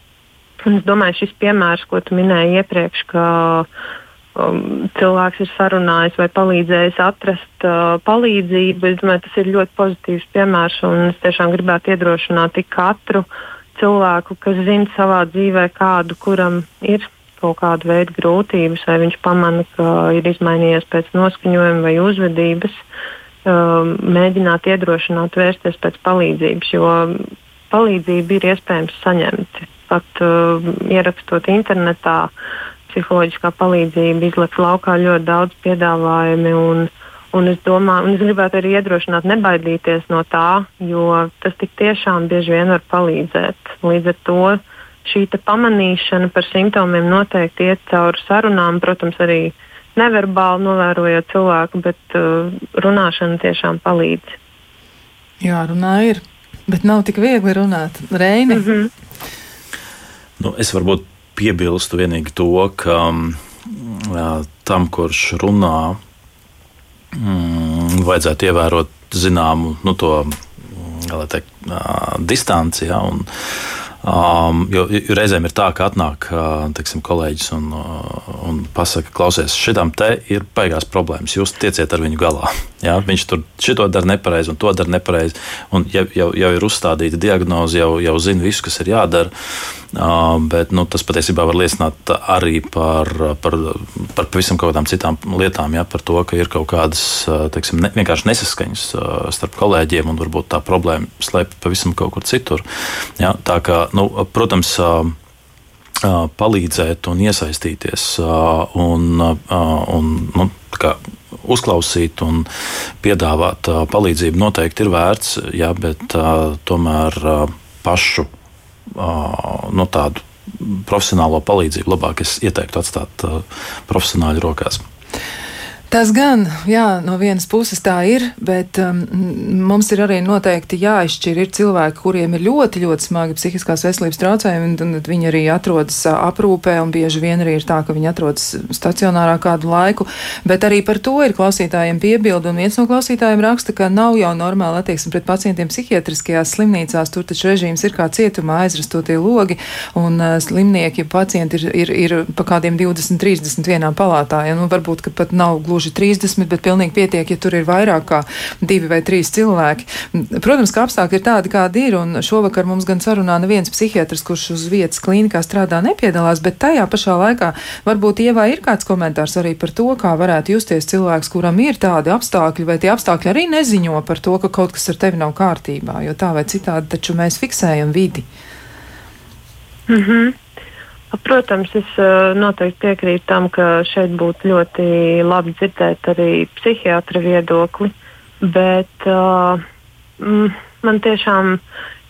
Speaker 4: Un es domāju, šis piemērs, ko tu minēji iepriekš, ka um, cilvēks ir sarunājis vai palīdzējis atrast uh, palīdzību. Es domāju, tas ir ļoti pozitīvs piemērs, es tiešām gribētu iedrošināt katru cilvēku, kas zina savā dzīvē kādu, kuram ir kaut kāda veida grūtības, vai viņš pamana, ka ir izmainījies pēc noskaņojuma vai uzvedības, mēģināt iedrošināt vērsties pēc palīdzības, jo palīdzību ir iespējams saņemt. Pat uh, ierakstot internetā, uh, psiholoģiskā palīdzība izlaiž laukā ļoti daudz piedāvājumu. Un, un es domāju, un es gribētu arī iedrošināt, nebaidīties no tā, jo tas tik tiešām bieži vien var palīdzēt. Līdz ar to šī pamanīšana par simptomiem noteikti iet cauri sarunām, protams, arī neverbāli novērojot cilvēku, bet uh, runāšana tiešām palīdz.
Speaker 2: Jā, runā ir, bet nav tik viegli runāt. Reini. Mm -hmm.
Speaker 3: nu, es varbūt piebilstu vienīgi to, ka jā, tam, kurš runā, mm, vajadzētu ievērot zināmu nu, to, teikt, distanci. Ja, un, Um, jo, jo reizēm ir tā, ka atnāk teiksim, kolēģis un, un pasakā, klausies, šitam te ir baigās problēmas. Jūs tieciet ar viņu galā. Ja? Viņš tur šito dara nepareizi un to dara nepareizi. Un jau, jau, jau ir uzstādīta diagnoze, jau, jau zina visu, kas ir jādara. Uh, bet nu, tas patiesībā var liecināt arī par, par, par pavisam kaut kādām citām lietām. Ja? Par to, ka ir kaut kādas teiksim, ne, vienkārši nesaskaņas starp kolēģiem un varbūt tā problēma slēpjas pavisam kaut kur citur. Ja? Tā kā nu, protams, palīdzēt un iesaistīties un, un nu, uzklausīt un piedāvāt palīdzību noteikti ir vērts, jā, bet tomēr pašu no tādu profesionālo palīdzību labāk es ieteiktu atstāt profesionāļu rokās.
Speaker 2: Tas gan, jā, no vienas puses tā ir, bet um, mums ir arī noteikti jāizšķir. Ir cilvēki, kuriem ir ļoti, ļoti smagi psihiskās veselības traucējumi, un, un viņi arī atrodas aprūpē, un bieži vien arī ir tā, ka viņi atrodas stacionārā kādu laiku. Bet arī par to ir klausītājiem piebildi, un viens no klausītājiem raksta, ka nav jau normāla attieksme pret pacientiem psihiatriskajās slimnīcās. Tur taču režīms ir kā cietumā aizrastotie logi, un uh, slimnieki, pacienti ir, ir, ir pa kādiem 20, 30 vienā palātā. Ja? Nu, varbūt, ka pat nav gluži gluži 30, bet pilnīgi pietiek, ja tur ir vairāk kā divi vai trīs cilvēki. Protams, ka apstākļi ir tādi, kādi ir, un šovakar mums gan sarunā neviens psihiatrs, kurš uz vietas klīnikā strādā, nepiedalās, bet tajā pašā laikā varbūt ievā ir kāds komentārs arī par to, kā varētu justies cilvēks, kuram ir tādi apstākļi, vai tie apstākļi arī neziņo par to, ka kaut kas ar tevi nav kārtībā, jo tā vai citādi taču mēs fiksējam vidi.
Speaker 4: Mm -hmm. Protams, es uh, noteikti piekrītu tam, ka šeit būtu ļoti labi dzirdēt arī psihiatra viedokli, bet uh, man tiešām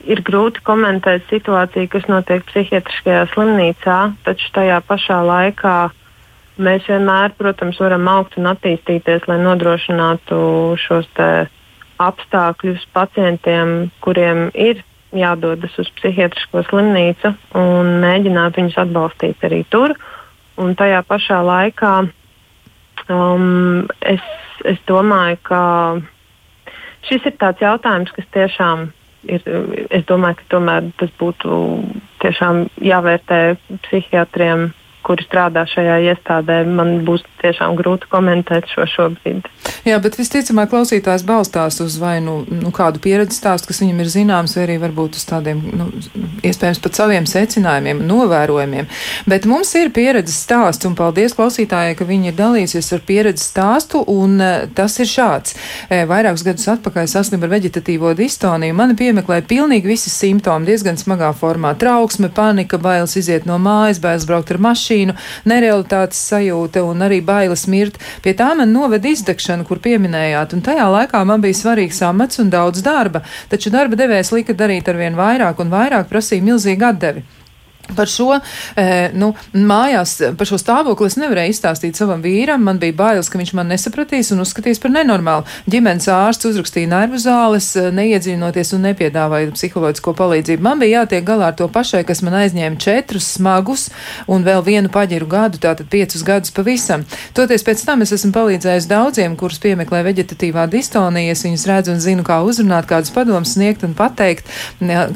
Speaker 4: ir grūti komentēt situāciju, kas notiek psihiatriskajā slimnīcā, taču tajā pašā laikā mēs vienmēr, protams, varam augt un attīstīties, lai nodrošinātu šos apstākļus pacientiem, kuriem ir jādodas uz psihiatrisko slimnīcu un mēģināt viņus atbalstīt arī tur. Un tajā pašā laikā um, es, es domāju, ka šis ir tāds jautājums, kas tiešām ir. Es domāju, ka tomēr tas būtu jāvērtē psihiatriem kuri strādā šajā iestādē. Man būs tiešām grūti komentēt šo šobrīd.
Speaker 2: Jā, bet visticamāk klausītājs balstās uz vai nu, nu kādu pieredzi stāstu, kas viņam ir zināms, vai arī varbūt uz tādiem, nu, iespējams, pat saviem secinājumiem, novērojumiem. Bet mums ir pieredzes stāsts, un paldies klausītājai, ka viņi ir dalījusies ar pieredzes stāstu, un uh, tas ir šāds. E, vairākus gadus atpakaļ saslimu ar veģetatīvo distoniju. Mani piemeklēja pilnīgi visi simptomi diezgan smagā formā - trauksme, panika, bailes iziet no mājas, bailes braukt ar mašīnu, nerealitātes sajūta un arī bailes mirt. Pie tā man noved izdegšana, kur pieminējāt, un tajā laikā man bija svarīgs amats un daudz darba, taču darba devējs lika darīt arvien vairāk un vairāk prasīja milzīgu atdevi. Par šo, e, nu, mājās, par šo stāvokli es nevarēju izstāstīt savam vīram. Man bija bailes, ka viņš man nesapratīs un uzskatīs par nenormālu. Ģimenes ārsts uzrakstīja nervu zāles, e, neiedziļinoties un nepiedāvāja psiholoģisko palīdzību. Man bija jātiek galā ar to pašai, kas man aizņēma četrus smagus un vēl vienu paģiru gadu, tātad piecus gadus pavisam. Toties pēc tam es esmu palīdzējis daudziem, kurus piemeklē veģetatīvā distonija. Es viņus redzu un zinu, kā uzrunāt, kādus padomus sniegt un pateikt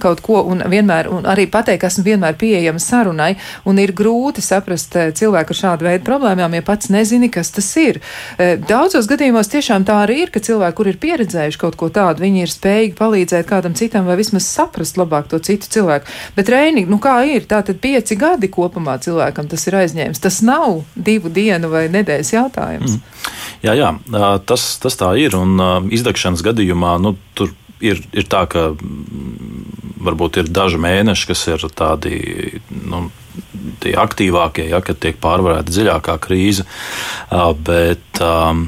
Speaker 2: kaut ko un vienmēr, un arī pateikt, ka esmu vienmēr pieejams pieejama sarunai, un ir grūti saprast eh, cilvēku ar šādu veidu problēmām, ja pats nezini, kas tas ir. Eh, daudzos gadījumos tiešām tā arī ir, ka cilvēki, kur ir pieredzējuši kaut ko tādu, viņi ir spējīgi palīdzēt kādam citam vai vismaz saprast labāk to citu cilvēku. Bet Reini, nu kā ir, tā tad pieci gadi kopumā cilvēkam tas ir aizņēmis. Tas nav divu dienu vai nedēļas jautājums. Mm.
Speaker 3: Jā, jā, tas, tas tā ir. Un izdegšanas gadījumā nu, tur ir, ir tā, ka varbūt ir daži mēneši, kas ir tādi. Nu, Tie aktīvākie, ja, kad tiek pārvarēta dziļākā krīze, bet um,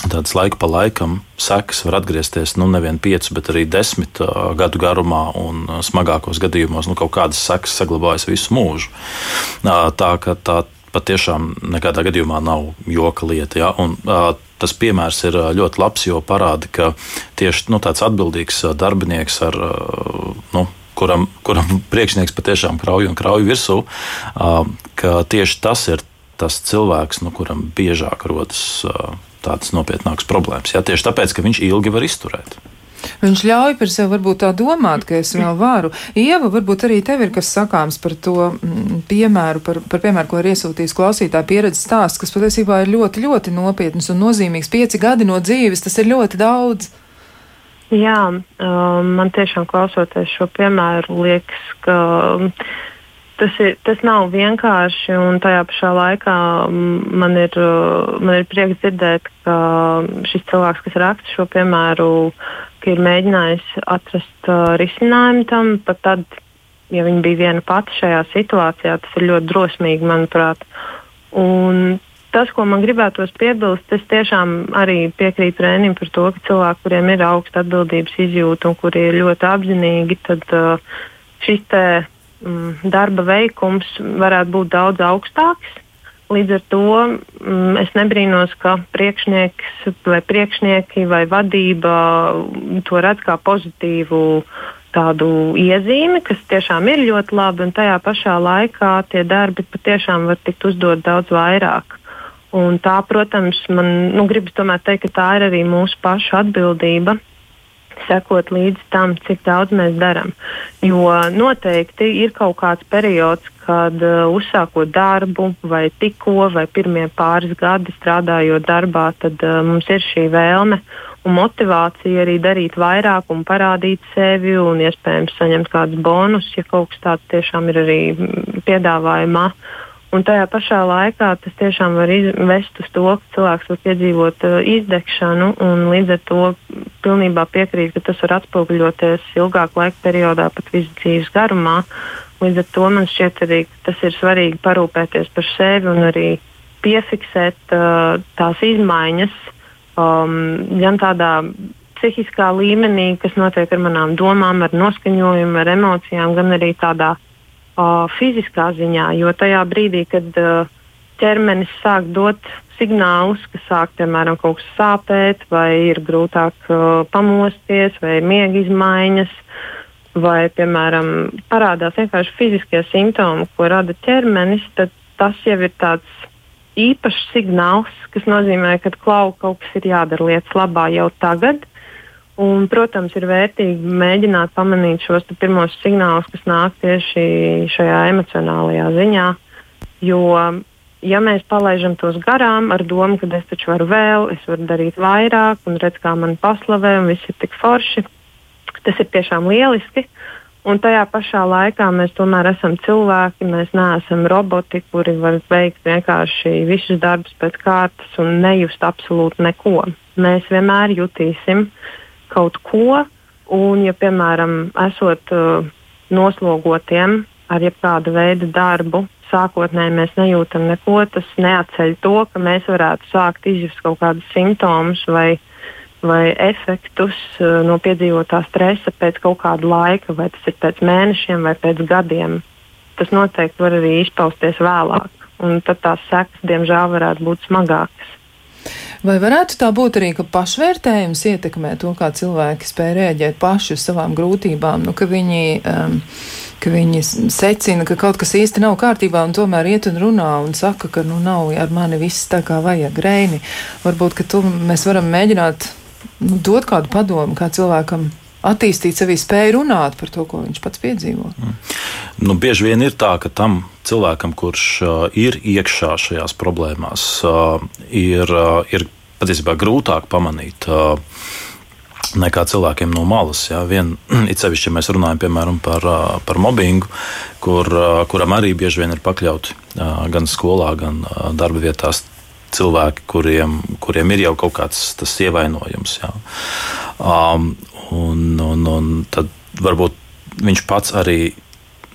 Speaker 3: tādas laika pa laikam sekas var atgriezties nu, nevien piecu, bet arī desmit gadu garumā, un smagākos gadījumos nu, kaut kādas sekas saglabājas visu mūžu. Tā ka tā patiešām nekādā gadījumā nav joka lieta. Ja? Un, tas piemērs ir ļoti labs, jo parāda, ka tieši nu, tāds atbildīgs darbinieks ar. Nu, Kuram, kuram priekšnieks patiešām krauj un krauj virsū, ka tieši tas ir tas cilvēks, nu, kuram biežāk rodas tādas nopietnākas problēmas. Jā, tieši tāpēc, ka viņš ilgi var izturēt.
Speaker 2: Viņš ļauj par sevi varbūt tā domāt, ka es vēl varu. Ieva, varbūt arī tev ir kas sakāms par to mm, piemēru, par, par piemēru, ko ir iesūtījis klausītāja pieredzes stāsts, kas patiesībā ir ļoti, ļoti nopietns un nozīmīgs. Pieci gadi no dzīves, tas ir ļoti daudz.
Speaker 4: Jā, um, man tiešām klausoties šo piemēru, liekas, ka um, tas, ir, tas nav vienkārši. Tajā pašā laikā man ir, uh, man ir prieks dzirdēt, ka šis cilvēks, kas raksta šo piemēru, ir mēģinājis atrast uh, risinājumu tam, pat tad, ja viņa bija viena pati šajā situācijā, tas ir ļoti drosmīgi, manuprāt. Un tas, ko man gribētos piebilst, es tiešām arī piekrītu Rēnim par to, ka cilvēki, kuriem ir augsta atbildības izjūta un kuri ir ļoti apzinīgi, tad uh, šis te, mm, darba veikums varētu būt daudz augstāks. Līdz ar to mm, es nebrīnos, ka priekšnieks vai priekšnieki vai vadība to redz kā pozitīvu tādu iezīmi, kas tiešām ir ļoti labi, un tajā pašā laikā tie darbi patiešām var tikt uzdot daudz vairāk. Un tā, protams, man nu, gribas tomēr teikt, ka tā ir arī mūsu pašu atbildība sekot līdzi tam, cik daudz mēs darām. Jo noteikti ir kaut kāds periods, kad uh, uzsākot darbu, vai tikko, vai pirmie pāris gadi strādājot darbā, tad uh, mums ir šī vēlme un motivācija arī darīt vairāk un parādīt sevi un iespējams saņemt kādus bonus, ja kaut kas tāds tiešām ir arī piedāvājumā. Un tajā pašā laikā tas tiešām var vest uz to, ka cilvēks var piedzīvot uh, izdegšanu, un līdz ar to pilnībā piekrīt, ka tas var atspoguļoties ilgāku laika periodā, pat visu dzīves garumā. Līdz ar to man šķiet arī, tas ir svarīgi parūpēties par sevi un arī piefiksēt uh, tās izmaiņas um, gan tādā psihiskā līmenī, kas notiek ar manām domām, ar noskaņojumu, ar emocijām, gan arī tādā uh, fiziskā ziņā, jo tajā brīdī, kad uh, ķermenis sāk dot signālus, ka sāk piemēram kaut kas sāpēt, vai ir grūtāk uh, pamosties, vai ir miega izmaiņas, vai piemēram parādās vienkārši fiziskie simptomi, ko rada ķermenis, tad tas jau ir tāds īpašs signāls, kas nozīmē, ka klau kaut kas ir jādara lietas labā jau tagad. Un, protams, ir vērtīgi mēģināt pamanīt šos pirmos signālus, kas nāk tieši šajā emocionālajā ziņā. Jo, ja mēs palaidām tos garām ar domu, ka es taču varu vēl, es varu darīt vairāk, un redz, kā man paslavē, un viss ir tik forši, tas ir tiešām lieliski. Un tajā pašā laikā mēs tomēr esam cilvēki, mēs neesam roboti, kuri var veikt vienkārši visus darbus pēc kārtas un nejust absolūti neko. Mēs vienmēr jutīsim kaut ko, un, ja, piemēram, esot uh, noslogotiem ar jebkādu veidu darbu, sākotnēji mēs nejūtam neko, tas neatceļ to, ka mēs varētu sākt izjust kaut kādus simptomus vai vai efektus uh, no piedzīvotā stresa pēc kaut kāda laika, vai tas ir pēc mēnešiem vai pēc gadiem. Tas noteikti var arī izpausties vēlāk, un tad tās sekas, diemžēl, varētu būt smagākas.
Speaker 2: Vai varētu tā būt arī, ka pašvērtējums ietekmē to, kā cilvēki spēj rēģēt paši uz savām grūtībām, nu, ka viņi, um, ka viņi secina, ka kaut kas īsti nav kārtībā un tomēr iet un runā un saka, ka nu nav ar mani viss tā kā vajag reini. Varbūt, ka tu mēs varam mēģināt nu, dot kādu padomu, kā cilvēkam attīstīt sevi spēju runāt par to, ko viņš pats piedzīvo. Mm.
Speaker 3: Nu, bieži vien ir tā, ka tam cilvēkam, kurš uh, ir iekšā šajās problēmās, uh, ir, uh, ir patiesībā grūtāk pamanīt. Uh, Nekā cilvēkiem no malas. Ja. Vien, it sevišķi, ja mēs runājam piemēram, par, uh, par mobbingu, kur, uh, kuram arī bieži vien ir pakļauti gan skolā, gan darba vietās cilvēki, kuriem, kuriem ir jau kaut kāds tas ievainojums. Jā. Um, un, un, un tad varbūt viņš pats arī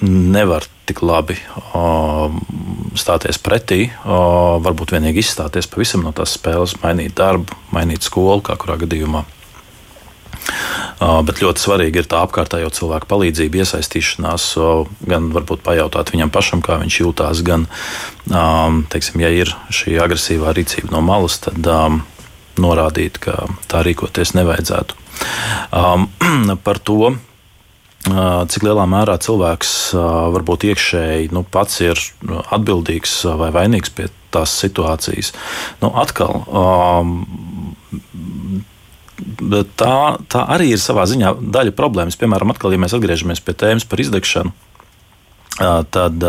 Speaker 3: nevar tik labi um, stāties pretī. Uh, varbūt vienīgi izstāties pavisam no tās spēles, mainīt darbu, mainīt skolu, kā kurā gadījumā. Bet ļoti svarīgi ir tā apkārtējo cilvēku palīdzība, iesaistīšanās, gan varbūt pajautāt viņam pašam, kā viņš jūtas, gan, teiksim, ja ir šī agresīvā rīcība no malas, tad norādīt, ka tā rīkoties nevajadzētu. Par to, cik lielā mērā cilvēks varbūt iekšēji nu, pats ir atbildīgs vai vainīgs pie tās situācijas. Nu, atkal, um, tā, tā arī ir savā ziņā daļa problēmas. Piemēram, atkal, ja mēs atgriežamies pie tēmas par izdegšanu. Tad,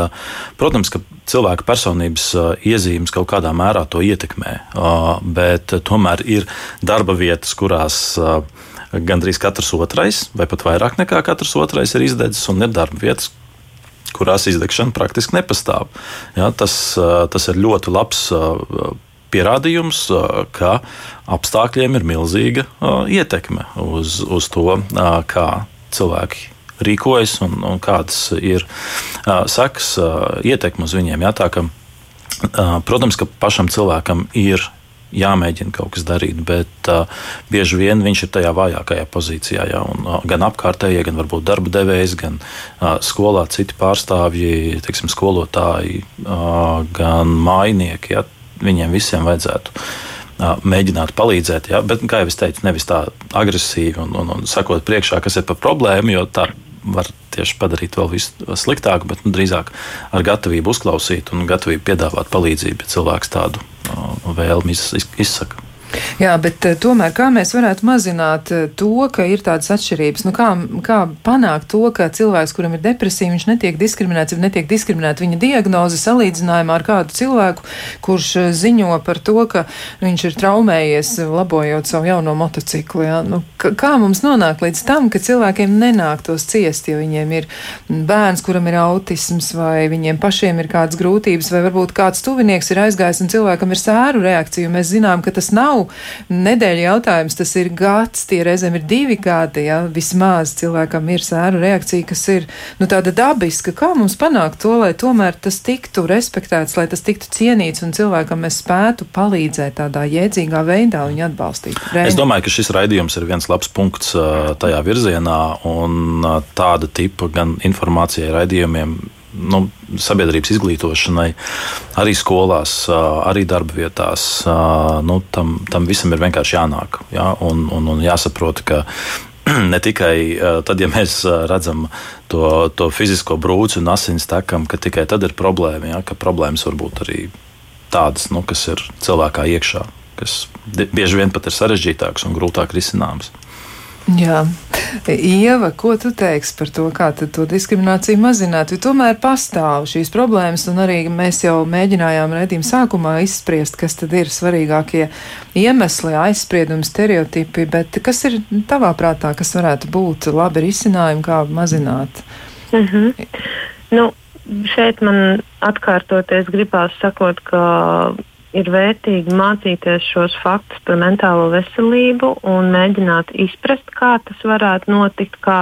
Speaker 3: protams, ka cilvēka personības iezīmes kaut kādā mērā to ietekmē, bet tomēr ir darba vietas, kurās gandrīz katrs otrais, vai pat vairāk nekā katrs otrais ir izdedzis, un ir darba vietas, kurās izdegšana praktiski nepastāv. Ja, tas, tas ir ļoti labs pierādījums, ka apstākļiem ir milzīga ietekme uz, uz to, kā cilvēki rīkojas un, un kādas ir sekas ietekme uz viņiem. Jā, tā, ka, protams, ka pašam cilvēkam ir jāmēģina kaut kas darīt, bet uh, bieži vien viņš ir tajā vājākajā pozīcijā. Ja, un, uh, gan apkārtējie, gan varbūt darba devējs, gan uh, skolā citi pārstāvji, teiksim, skolotāji, uh, gan mājnieki. Ja, viņiem visiem vajadzētu mēģināt palīdzēt. Ja? Bet, kā jau es teicu, nevis tā agresīvi un, un, un sakot priekšā, kas ir par problēmu, jo tā var tieši padarīt vēl sliktāku, bet nu, drīzāk ar gatavību uzklausīt un gatavību piedāvāt palīdzību, ja cilvēks tādu vēlmi izsaka.
Speaker 2: Jā, bet uh, tomēr kā mēs varētu mazināt uh, to, ka ir tādas atšķirības? Nu, kā, kā panākt to, ka cilvēks, kuram ir depresija, viņš netiek diskriminēts, ja netiek diskriminēta viņa diagnoze salīdzinājumā ar kādu cilvēku, kurš uh, ziņo par to, ka viņš ir traumējies, labojot savu jauno motociklu. Jā? Nu, kā mums nonākt līdz tam, ka cilvēkiem nenāk tos ciest, ja viņiem ir bērns, kuram ir autisms, vai viņiem pašiem ir kādas grūtības, vai varbūt kāds tuvinieks ir aizgājis un cilvēkam ir sēru reakcija. Mēs zinām, ka tas nav nav nedēļa jautājums, tas ir gads, tie reizēm ir divi gadi, ja vismaz cilvēkam ir sēru reakcija, kas ir nu, tāda dabiska. Kā mums panākt to, lai tomēr tas tiktu respektēts, lai tas tiktu cienīts un cilvēkam mēs spētu palīdzēt tādā jēdzīgā veidā viņu atbalstīt?
Speaker 3: Reini. Es domāju, ka šis raidījums ir viens labs punkts tajā virzienā un tāda tipa gan informācijai raidījumiem nu, sabiedrības izglītošanai, arī skolās, arī darba vietās. Nu, tam, tam visam ir vienkārši jānāk. Ja? Un, un, un jāsaprot, ka ne tikai tad, ja mēs redzam to, to fizisko brūci un asins tekam, ka tikai tad ir problēma, ja? ka problēmas var būt arī tādas, nu, kas ir cilvēkā iekšā, kas bieži vien pat ir sarežģītākas un grūtāk risināmas.
Speaker 2: Jā. Ieva, ko tu teiksi par to, kā to diskrimināciju mazināt? Jo tomēr pastāv šīs problēmas, un arī mēs jau mēģinājām redzījuma sākumā izspriest, kas tad ir svarīgākie iemesli, aizspriedumi, stereotipi, bet kas ir tavā prātā, kas varētu būt labi risinājumi, kā mazināt?
Speaker 4: Mm -hmm. nu, šeit man atkārtoties gribās sakot, ka ir vērtīgi mācīties šos faktus par mentālo veselību un mēģināt izprast, kā tas varētu notikt, kā,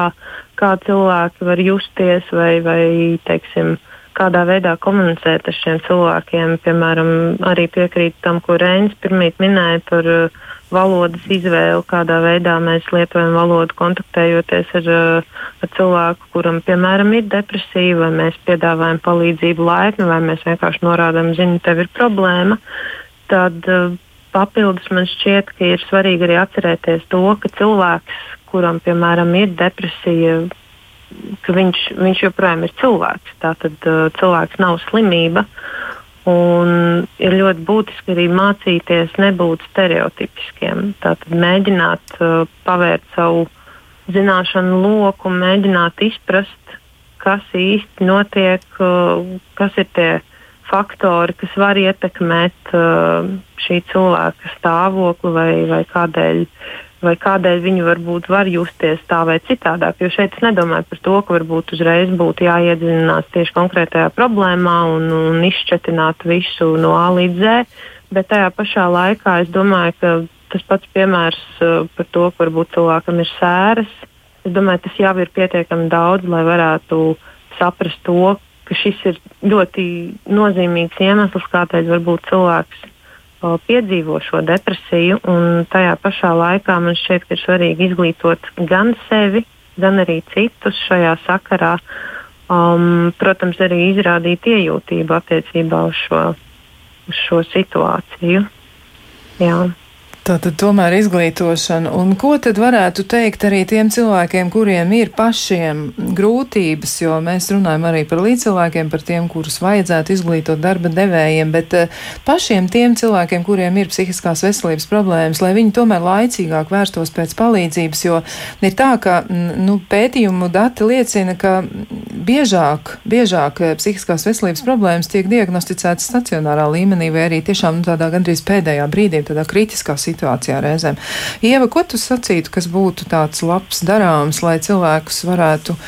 Speaker 4: kā cilvēki var justies vai, vai teiksim, kādā veidā komunicēt ar šiem cilvēkiem. Piemēram, arī piekrīt tam, ko Reinis pirmīt minēja par uh, valodas izvēli, kādā veidā mēs lietojam valodu, kontaktējoties ar, uh, ar cilvēku, kuram, piemēram, ir depresija, vai mēs piedāvājam palīdzību laipni, vai mēs vienkārši norādām, zini, tev ir problēma. Tad uh, papildus man šķiet, ka ir svarīgi arī atcerēties to, ka cilvēks, kuram, piemēram, ir depresija, ka viņš, viņš joprojām ir cilvēks. Tātad uh, cilvēks nav slimība. Uh, Un ir ļoti būtiski arī mācīties nebūt stereotipiskiem. Tātad mēģināt uh, pavērt savu zināšanu loku, mēģināt izprast, kas īsti notiek, uh, kas ir tie faktori, kas var ietekmēt uh, šī cilvēka stāvokli vai, vai kādēļ vai kādēļ viņi varbūt var justies tā vai citādāk. Jo šeit es nedomāju par to, ka varbūt uzreiz būtu jāiedziļinās tieši konkrētajā problēmā un, un izšķetināt visu no A līdz Z, bet tajā pašā laikā es domāju, ka tas pats piemērs uh, par to, ka varbūt cilvēkam ir sēras. Es domāju, tas jau ir pietiekami daudz, lai varētu saprast to, ka šis ir ļoti nozīmīgs iemesls, kādēļ varbūt cilvēks piedzīvo šo depresiju, tajā pašā laikā man šķiet, ka ir svarīgi izglītot gan sevi, gan arī citus šajā sakarā. Um, protams, arī izrādīt iejūtību attiecībā uz šo, uz šo situāciju. Jā.
Speaker 2: Tātad tomēr izglītošana. Un ko tad varētu teikt arī tiem cilvēkiem, kuriem ir pašiem grūtības, jo mēs runājam arī par līdzcilvēkiem, par tiem, kurus vajadzētu izglītot darba devējiem, bet uh, pašiem tiem cilvēkiem, kuriem ir psihiskās veselības problēmas, lai viņi tomēr laicīgāk vērstos pēc palīdzības, jo ir tā, ka nu, pētījumu dati liecina, ka biežāk, biežāk eh, psihiskās veselības problēmas tiek diagnosticētas stacionārā līmenī vai arī tiešām nu, tādā gandrīz pēdējā brīdī, tādā kritiskā situācijā situācijā reizēm. Ieva, ko tu sacītu, kas būtu tāds labs darāms, lai cilvēkus varētu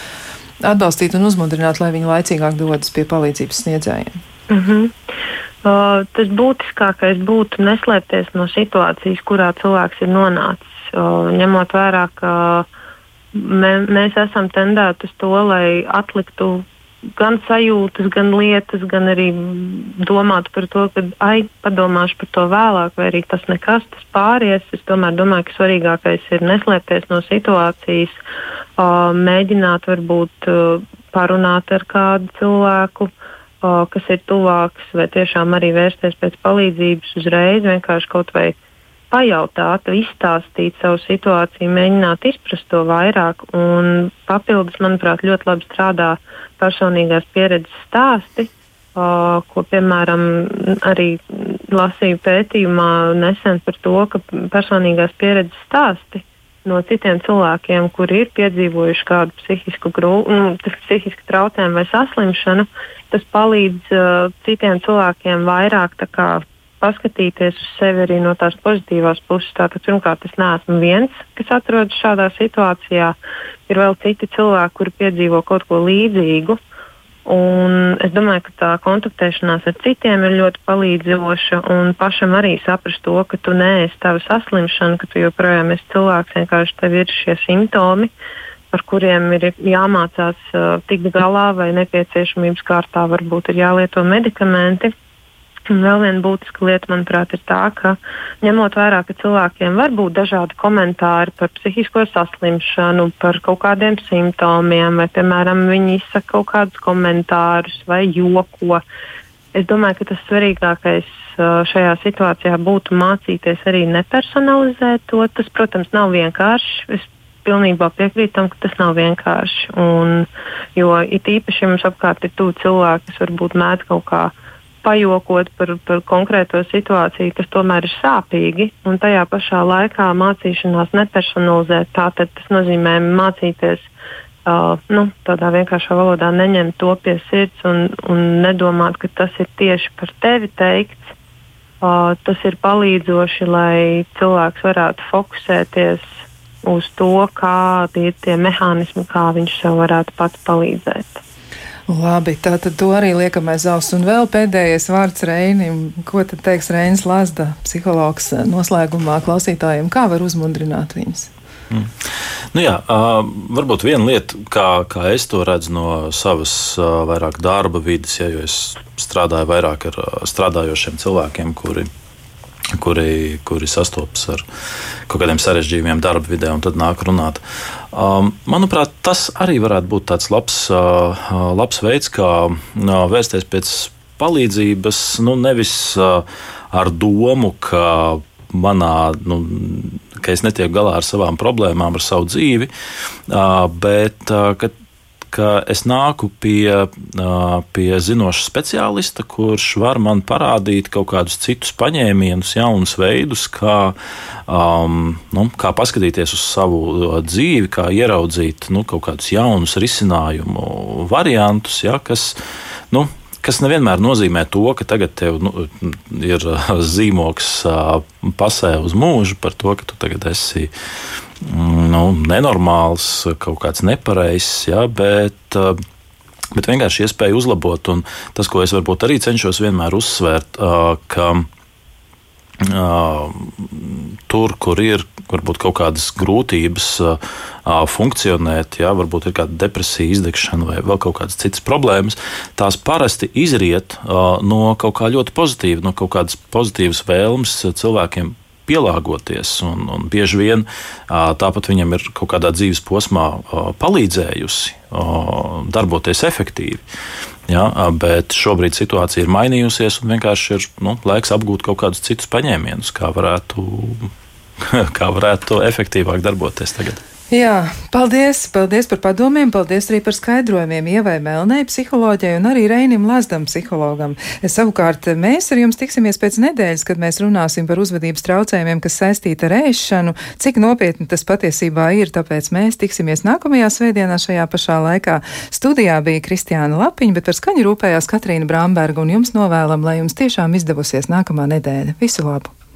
Speaker 2: atbalstīt un uzmundrināt, lai viņi laicīgāk dodas pie palīdzības sniedzējiem?
Speaker 4: Mm -hmm. Uh, tas būtiskākais būtu neslēpties no situācijas, kurā cilvēks ir nonācis. Uh, ņemot vērā, ka mē, mēs esam tendēti uz to, lai atliktu gan sajūtas, gan lietas, gan arī domāt par to, ka, ai, padomāšu par to vēlāk, vai arī tas nekas, tas pāries. Es tomēr domāju, ka svarīgākais ir neslēpties no situācijas, uh, mēģināt varbūt uh, parunāt ar kādu cilvēku, uh, kas ir tuvāks, vai tiešām arī vērsties pēc palīdzības uzreiz, vienkārši kaut vai pajautāt, izstāstīt savu situāciju, mēģināt izprast to vairāk. Un papildus, manuprāt, ļoti labi strādā personīgās pieredzes stāsti, uh, ko, piemēram, arī lasīju pētījumā nesen par to, ka personīgās pieredzes stāsti no citiem cilvēkiem, kuri ir piedzīvojuši kādu psihisku, grū, nu, psihisku traucējumu vai saslimšanu, tas palīdz uh, citiem cilvēkiem vairāk kā, paskatīties uz sevi arī no tās pozitīvās puses. Tātad, pirmkārt, es neesmu viens, kas atrodas šādā situācijā. Ir vēl citi cilvēki, kuri piedzīvo kaut ko līdzīgu. Un es domāju, ka tā kontaktēšanās ar citiem ir ļoti palīdzoša. Un pašam arī saprast to, ka tu neesi tava saslimšana, ka tu joprojām esi cilvēks, vienkārši tev ir šie simptomi, ar kuriem ir jāmācās uh, tikt galā vai nepieciešamības kārtā varbūt ir jālieto medikamenti. Un vēl viena būtiska lieta, manuprāt, ir tā, ka ņemot vērā, ka cilvēkiem var būt dažādi komentāri par psihisko saslimšanu, par kaut kādiem simptomiem, vai, piemēram, viņi izsaka kaut kādus komentārus vai joko. Es domāju, ka tas svarīgākais šajā situācijā būtu mācīties arī nepersonalizēt to. Tas, protams, nav vienkārši. Es pilnībā piekrītu tam, ka tas nav vienkārši. Un, jo it īpaši, mums apkārt ir tuvi cilvēki, kas varbūt mēdz kaut kādā pajokot par, par konkrēto situāciju, kas tomēr ir sāpīgi, un tajā pašā laikā mācīšanās nepersonalizēt. Tātad tas nozīmē mācīties uh, nu, tādā vienkāršā valodā, neņemt to pie sirds un, un nedomāt, ka tas ir tieši par tevi teikts. Uh, tas ir palīdzoši, lai cilvēks varētu fokusēties uz to, kādi ir tie mehānismi, kā viņš sev varētu pats palīdzēt.
Speaker 2: Labi, tā tad to arī liekam aiz auss. Un vēl pēdējais vārds Reinim. Ko tad teiks Reinis Lazda, psihologs noslēgumā klausītājiem? Kā var uzmundrināt viņus?
Speaker 3: Mm. Nu jā, varbūt viena lieta, kā, kā es to redzu no savas vairāk darba vidas, ja, jo es strādāju vairāk ar strādājošiem cilvēkiem, kuri kuri, kuri sastopas ar kaut kādiem sarežģījumiem darba vidē un tad nāk runāt. Um, manuprāt, tas arī varētu būt tāds labs, uh, labs veids, kā uh, vērsties pēc palīdzības, nu, nevis uh, ar domu, ka manā, nu, ka es netieku galā ar savām problēmām, ar savu dzīvi, bet ka es nāku pie, pie zinoša speciālista, kurš var man parādīt kaut kādus citus paņēmienus, jaunus veidus, kā, um, nu, kā paskatīties uz savu dzīvi, kā ieraudzīt nu, kaut kādus jaunus risinājumu variantus, ja, kas, nu, kas nevienmēr nozīmē to, ka tagad tev nu, ir zīmoks pasē uz mūžu par to, ka tu tagad esi nu, nenormāls, kaut kāds nepareizs, ja, bet, eh, bet vienkārši iespēja uzlabot. Un tas, ko es varbūt arī cenšos vienmēr uzsvērt, eh, ka tur, kur ir varbūt kaut kādas grūtības funkcionēt, jā, varbūt ir kāda depresija, izdegšana vai vēl kaut kādas citas problēmas, tās parasti izriet no kaut kā ļoti pozitīva, no kaut kādas pozitīvas vēlmes cilvēkiem pielāgoties. Un, un bieži vien tāpat viņam ir kaut kādā dzīves posmā palīdzējusi darboties efektīvi. Ja, bet šobrīd situācija ir mainījusies, un vienkārši ir nu, laiks apgūt kaut kādus citus paņēmienus, kā varētu, kā varētu efektīvāk darboties tagad.
Speaker 2: Jā, paldies, paldies par padomiem, paldies arī par skaidrojumiem Ievai Melnei, psiholoģijai un arī Reinim Lazdam, psihologam. Savukārt mēs ar jums tiksimies pēc nedēļas, kad mēs runāsim par uzvedības traucējumiem, kas saistīti ar ēšanu, cik nopietni tas patiesībā ir, tāpēc mēs tiksimies nākamajā svētdienā šajā pašā laikā. Studijā bija Kristiāna Lapiņa, bet par skaņu rūpējās Katrīna Bramberga un jums novēlam, lai jums tiešām izdevusies nākamā nedēļa. Visu labu!